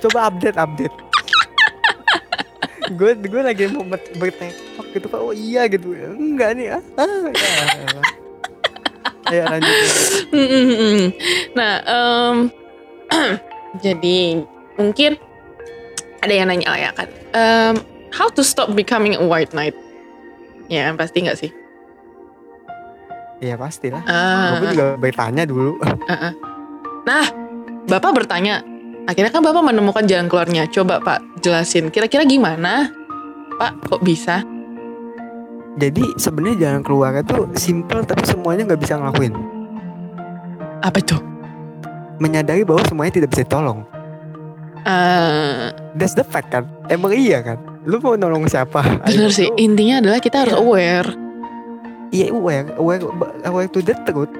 coba update update. Gue gue lagi mau bertektok gitu pak. Oh iya gitu. Enggak nih ah, ah ya lanjut. Mm, mm, mm. Nah, em, <clears throat> jadi mungkin ada yang nanya lah ya kan, em, how to stop becoming a white knight? Ya pasti nggak sih? Iya pastilah Ah, gue juga bertanya dulu Bapak bertanya, akhirnya kan Bapak menemukan jalan keluarnya. Coba Pak jelasin, kira-kira gimana? Pak, kok bisa? jadi sebenarnya jalan keluarnya tuh simple tapi semuanya nggak bisa ngelakuin Apa tuh? menyadari bahwa semuanya tidak bisa ditolong Eh, that's the fact kan emang iya kan lu mau nolong siapa bener Ayo, sih, lu- intinya adalah kita harus Iya. aware. Iya aware aware aware to the truth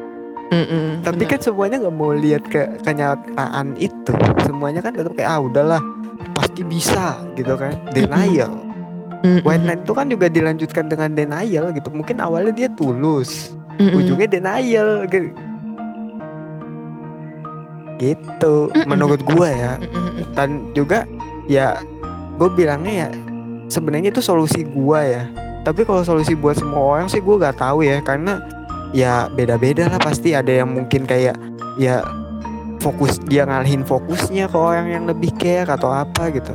Mm-mm, tapi bener. kan semuanya nggak mau lihat ke kenyataan itu. Semuanya kan tetap kayak ah udahlah pasti bisa gitu kan. Denial. Mm-mm, white knight itu kan juga dilanjutkan dengan denial gitu. Mungkin awalnya dia tulus mm-mm. ujungnya denial gitu, gitu Mm-mm. menurut gua ya. Mm-mm. dan juga ya gue bilangnya ya sebenarnya itu solusi gua ya tapi kalau solusi buat semua orang sih gue gak tahu ya karena ya beda-beda lah pasti ada yang mungkin kayak ya fokus dia ngalihin fokusnya ke orang yang lebih care atau apa gitu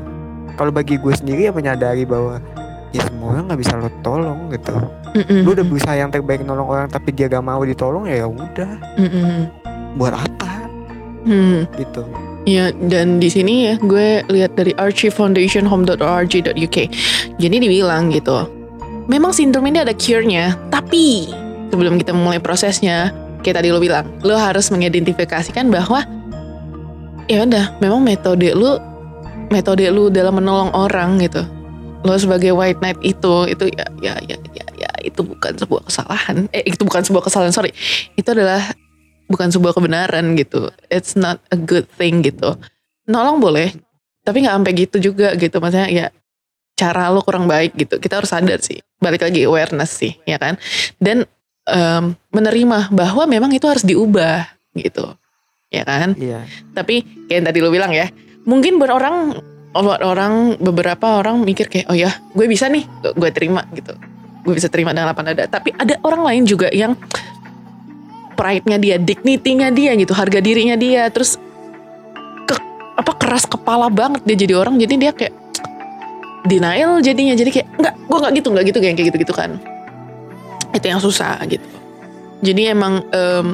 kalau bagi gue sendiri ya menyadari bahwa ya semua orang nggak bisa lo tolong gitu Mm-mm. lu udah berusaha yang terbaik nolong orang tapi dia gak mau ditolong ya udah Mm-mm. buat apa Hmm. gitu Ya, dan di sini ya gue lihat dari archiefoundationhome.org.uk. Jadi dibilang gitu, memang sindrom ini ada cure-nya, tapi sebelum kita mulai prosesnya, kayak tadi lo bilang, lo harus mengidentifikasikan bahwa ya udah, memang metode lu metode lu dalam menolong orang gitu. Lo sebagai white knight itu itu ya ya ya ya, ya itu bukan sebuah kesalahan. Eh itu bukan sebuah kesalahan, sorry. Itu adalah bukan sebuah kebenaran gitu. It's not a good thing gitu. Nolong boleh, tapi nggak sampai gitu juga gitu. Maksudnya ya cara lo kurang baik gitu. Kita harus sadar sih. Balik lagi awareness sih, ya kan. Dan em, menerima bahwa memang itu harus diubah gitu, ya kan. iya Tapi kayak yang tadi lo bilang ya, mungkin buat orang buat orang beberapa orang mikir kayak oh ya gue bisa nih gue terima gitu gue bisa terima dengan lapang dada tapi ada orang lain juga yang pride-nya dia dignity-nya dia gitu harga dirinya dia terus ke apa keras kepala banget dia jadi orang jadi dia kayak denial jadinya. Jadi kayak enggak gue nggak gitu nggak gitu kayak gitu gitu kan. Itu yang susah gitu. Jadi emang em,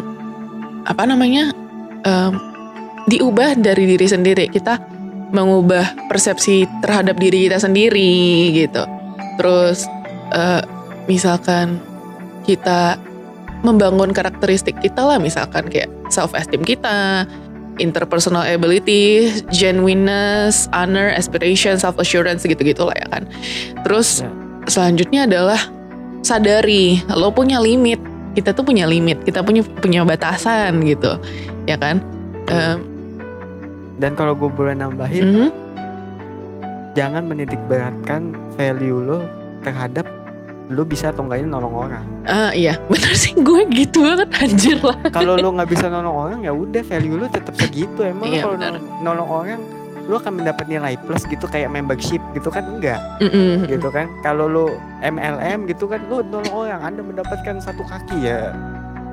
apa namanya em, diubah dari diri sendiri. Kita mengubah persepsi terhadap diri kita sendiri gitu. Terus eh, misalkan kita membangun karakteristik kita lah misalkan kayak self esteem kita, interpersonal ability, genuineness, honor, aspiration, self assurance gitu-gitu lah ya kan. Terus Ya. selanjutnya adalah sadari lo punya limit. Kita tuh punya limit, kita punya punya batasan gitu, ya kan? Em, Dan kalau gue boleh nambahin, mhm. jangan menitik beratkan value lo terhadap lo bisa atau enggaknya nolong orang. Ah, iya, <laughs> bener sih gue gitu banget anjir lah. Kalau lo <laughs> nggak bisa nolong orang ya udah value lo tetap segitu. Emang Iya, kalau nolong, nolong orang lo akan mendapat nilai plus gitu kayak membership gitu kan enggak Mm-mm. gitu kan kalau lo MLM gitu kan lo nolong orang anda mendapatkan satu kaki ya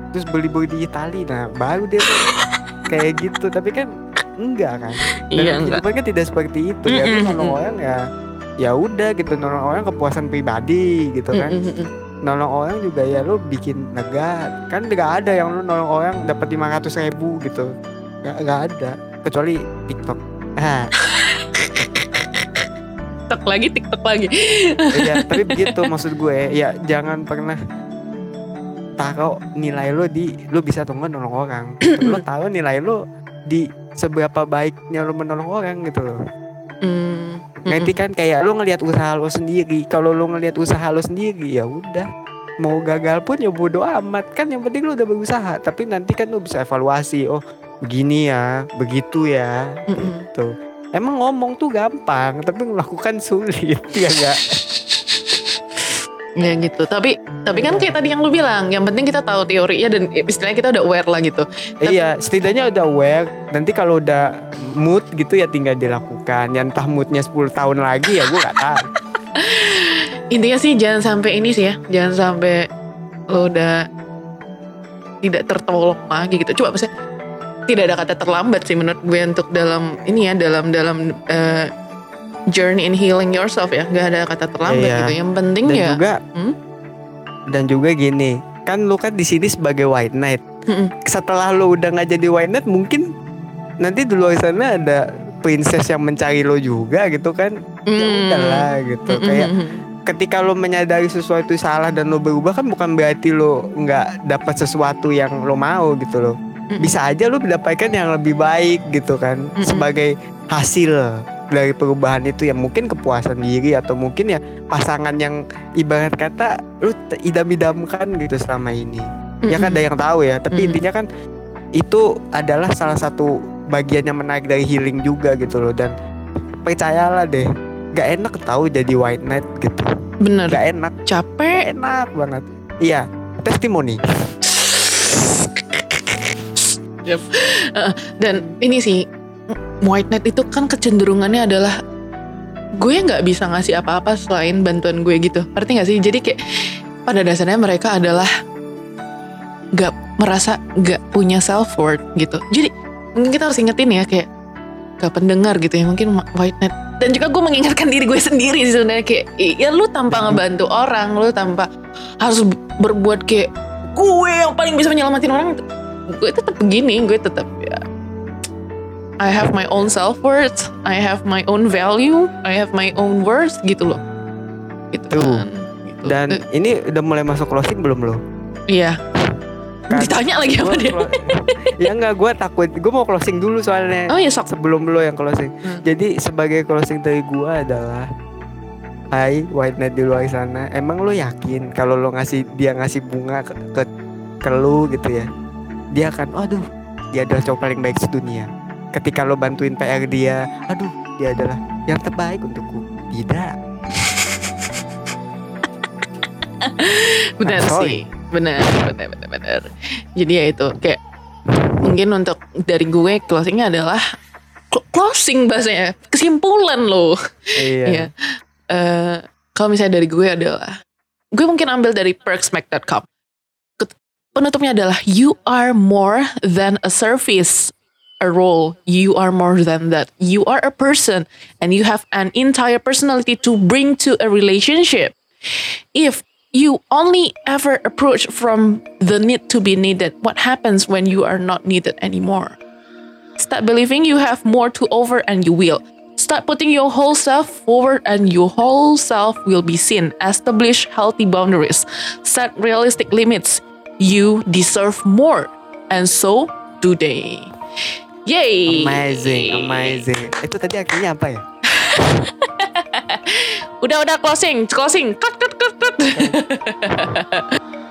terus beli-beli di Itali nah baru deh tuh <laughs> kayak gitu tapi kan enggak kan dan Iya, enggak. kehidupan kan tidak seperti itu ya Lo Mm-mm, nolong mm-mm. orang ya ya udah gitu nolong orang kepuasan pribadi gitu kan. Mm-mm. nolong orang juga ya lo bikin lega kan nggak ada yang lo nolong orang dapat 500 ribu gitu. Nggak nggak ada kecuali TikTok. Ah. TikTok lagi, TikTok lagi. iya tapi begitu maksud gue. Ya jangan pernah taruh nilai lo di lo bisa atau enggak nolong orang. <clears throat> Lo taruh nilai lo di seberapa baiknya lo menolong orang gitu loh. Mm, nanti kan kayak lo ngelihat usaha lo sendiri. Kalau lo ngelihat usaha lo sendiri ya udah. Mau gagal pun ya bodo amat. Kan yang penting lo udah berusaha. Tapi nanti kan lo bisa evaluasi oh begini ya begitu ya. Tuh emang ngomong tuh gampang tapi melakukan sulit <laughs> ya enggak Ya gitu. Tapi tapi kan kayak tadi yang lu bilang, yang penting kita tahu teorinya dan istilahnya kita udah aware lah gitu. Tapi- iya setidaknya udah aware. Nanti kalau udah mood gitu ya tinggal dilakukan ya entah moodnya 10 tahun lagi ya gue gak tahu <laughs> Intinya sih jangan sampai ini sih ya, jangan sampai lo udah tidak tertolong lagi gitu. Coba maksudnya tidak ada kata terlambat sih menurut gue untuk dalam ini ya dalam dalam eh, journey in healing yourself ya, nggak ada kata terlambat Iya. gitu. Yang penting dan ya. juga Hmm? dan juga gini kan lu kan di sini sebagai white knight Mm-mm. setelah lu udah nggak jadi white knight mungkin nanti di luar sana ada princess yang mencari lo juga gitu kan ya Hmm. udahlah gitu Mm-mm. kayak ketika lo menyadari sesuatu salah dan lo berubah kan bukan berarti lo nggak dapat sesuatu yang lo mau gitu loh Mm-mm. bisa aja lo mendapatkan yang lebih baik gitu kan Mm-mm. sebagai hasil dari perubahan itu ya mungkin kepuasan diri atau mungkin ya pasangan yang ibarat kata lu idam-idamkan gitu selama ini ya kan ada yang tahu ya tapi Mm-mm. intinya kan itu adalah salah satu bagian yang menarik dari healing juga gitu loh. Dan percayalah deh gak enak tahu jadi white knight gitu. Bener. gak enak. Capek. enak banget. Iya testimoni. Eh, dan ini sih white knight itu kan kecenderungannya adalah gue nggak bisa ngasih apa-apa selain bantuan gue gitu. Ngerti nggak sih? Jadi kayak pada dasarnya mereka adalah nggak merasa nggak punya self worth gitu. Jadi kita harus ingetin ya kayak ke pendengar gitu ya mungkin white knight dan juga gue mengingatkan diri gue sendiri sebenarnya kayak ya lu tanpa ngebantu orang lu tanpa harus berbuat kayak gue yang paling bisa menyelamatin orang gue tetap begini gue tetap ya. I have my own self worth I have my own value I have my own worth gitu loh. Gitu Tuh. kan gitu. dan Eh, ini udah mulai masuk closing belum lo? Iya Kan. Ditanya lagi apa dia. ya enggak gue takut. Gue mau closing dulu soalnya. Oh ya sok. Sebelum lo yang closing. Hmm. jadi sebagai closing dari gue adalah Hai white knight di luar sana. Emang lo yakin kalau lo ngasih dia ngasih bunga ke, ke, ke lu gitu ya? Dia akan aduh dia adalah cowok paling baik sedunia. Ketika lo bantuin PR dia aduh dia adalah yang terbaik untukku. Tidak. <laughs> Benar I'm sorry. sih benar benar benar benar jadi ya itu kayak mungkin untuk dari gue closingnya adalah cl- closing bahasanya kesimpulan loh iya Iya. Eh, kalau misalnya dari gue adalah gue mungkin ambil dari perksmack.com. Penutupnya adalah you are more than a service, a role. You are more than that. You are a person and you have an entire personality to bring to a relationship. If you only ever approach from the need to be needed, what happens when you are not needed anymore? Start believing you have more to offer and you will. Start putting your whole self forward and your whole self will be seen. Establish healthy boundaries. Set realistic limits. You deserve more, and so do they. Yay! Amazing, amazing. Itu tadi akhirnya apa ya? <laughs> Udah udah closing, closing. Cut cut cut cut. <laughs>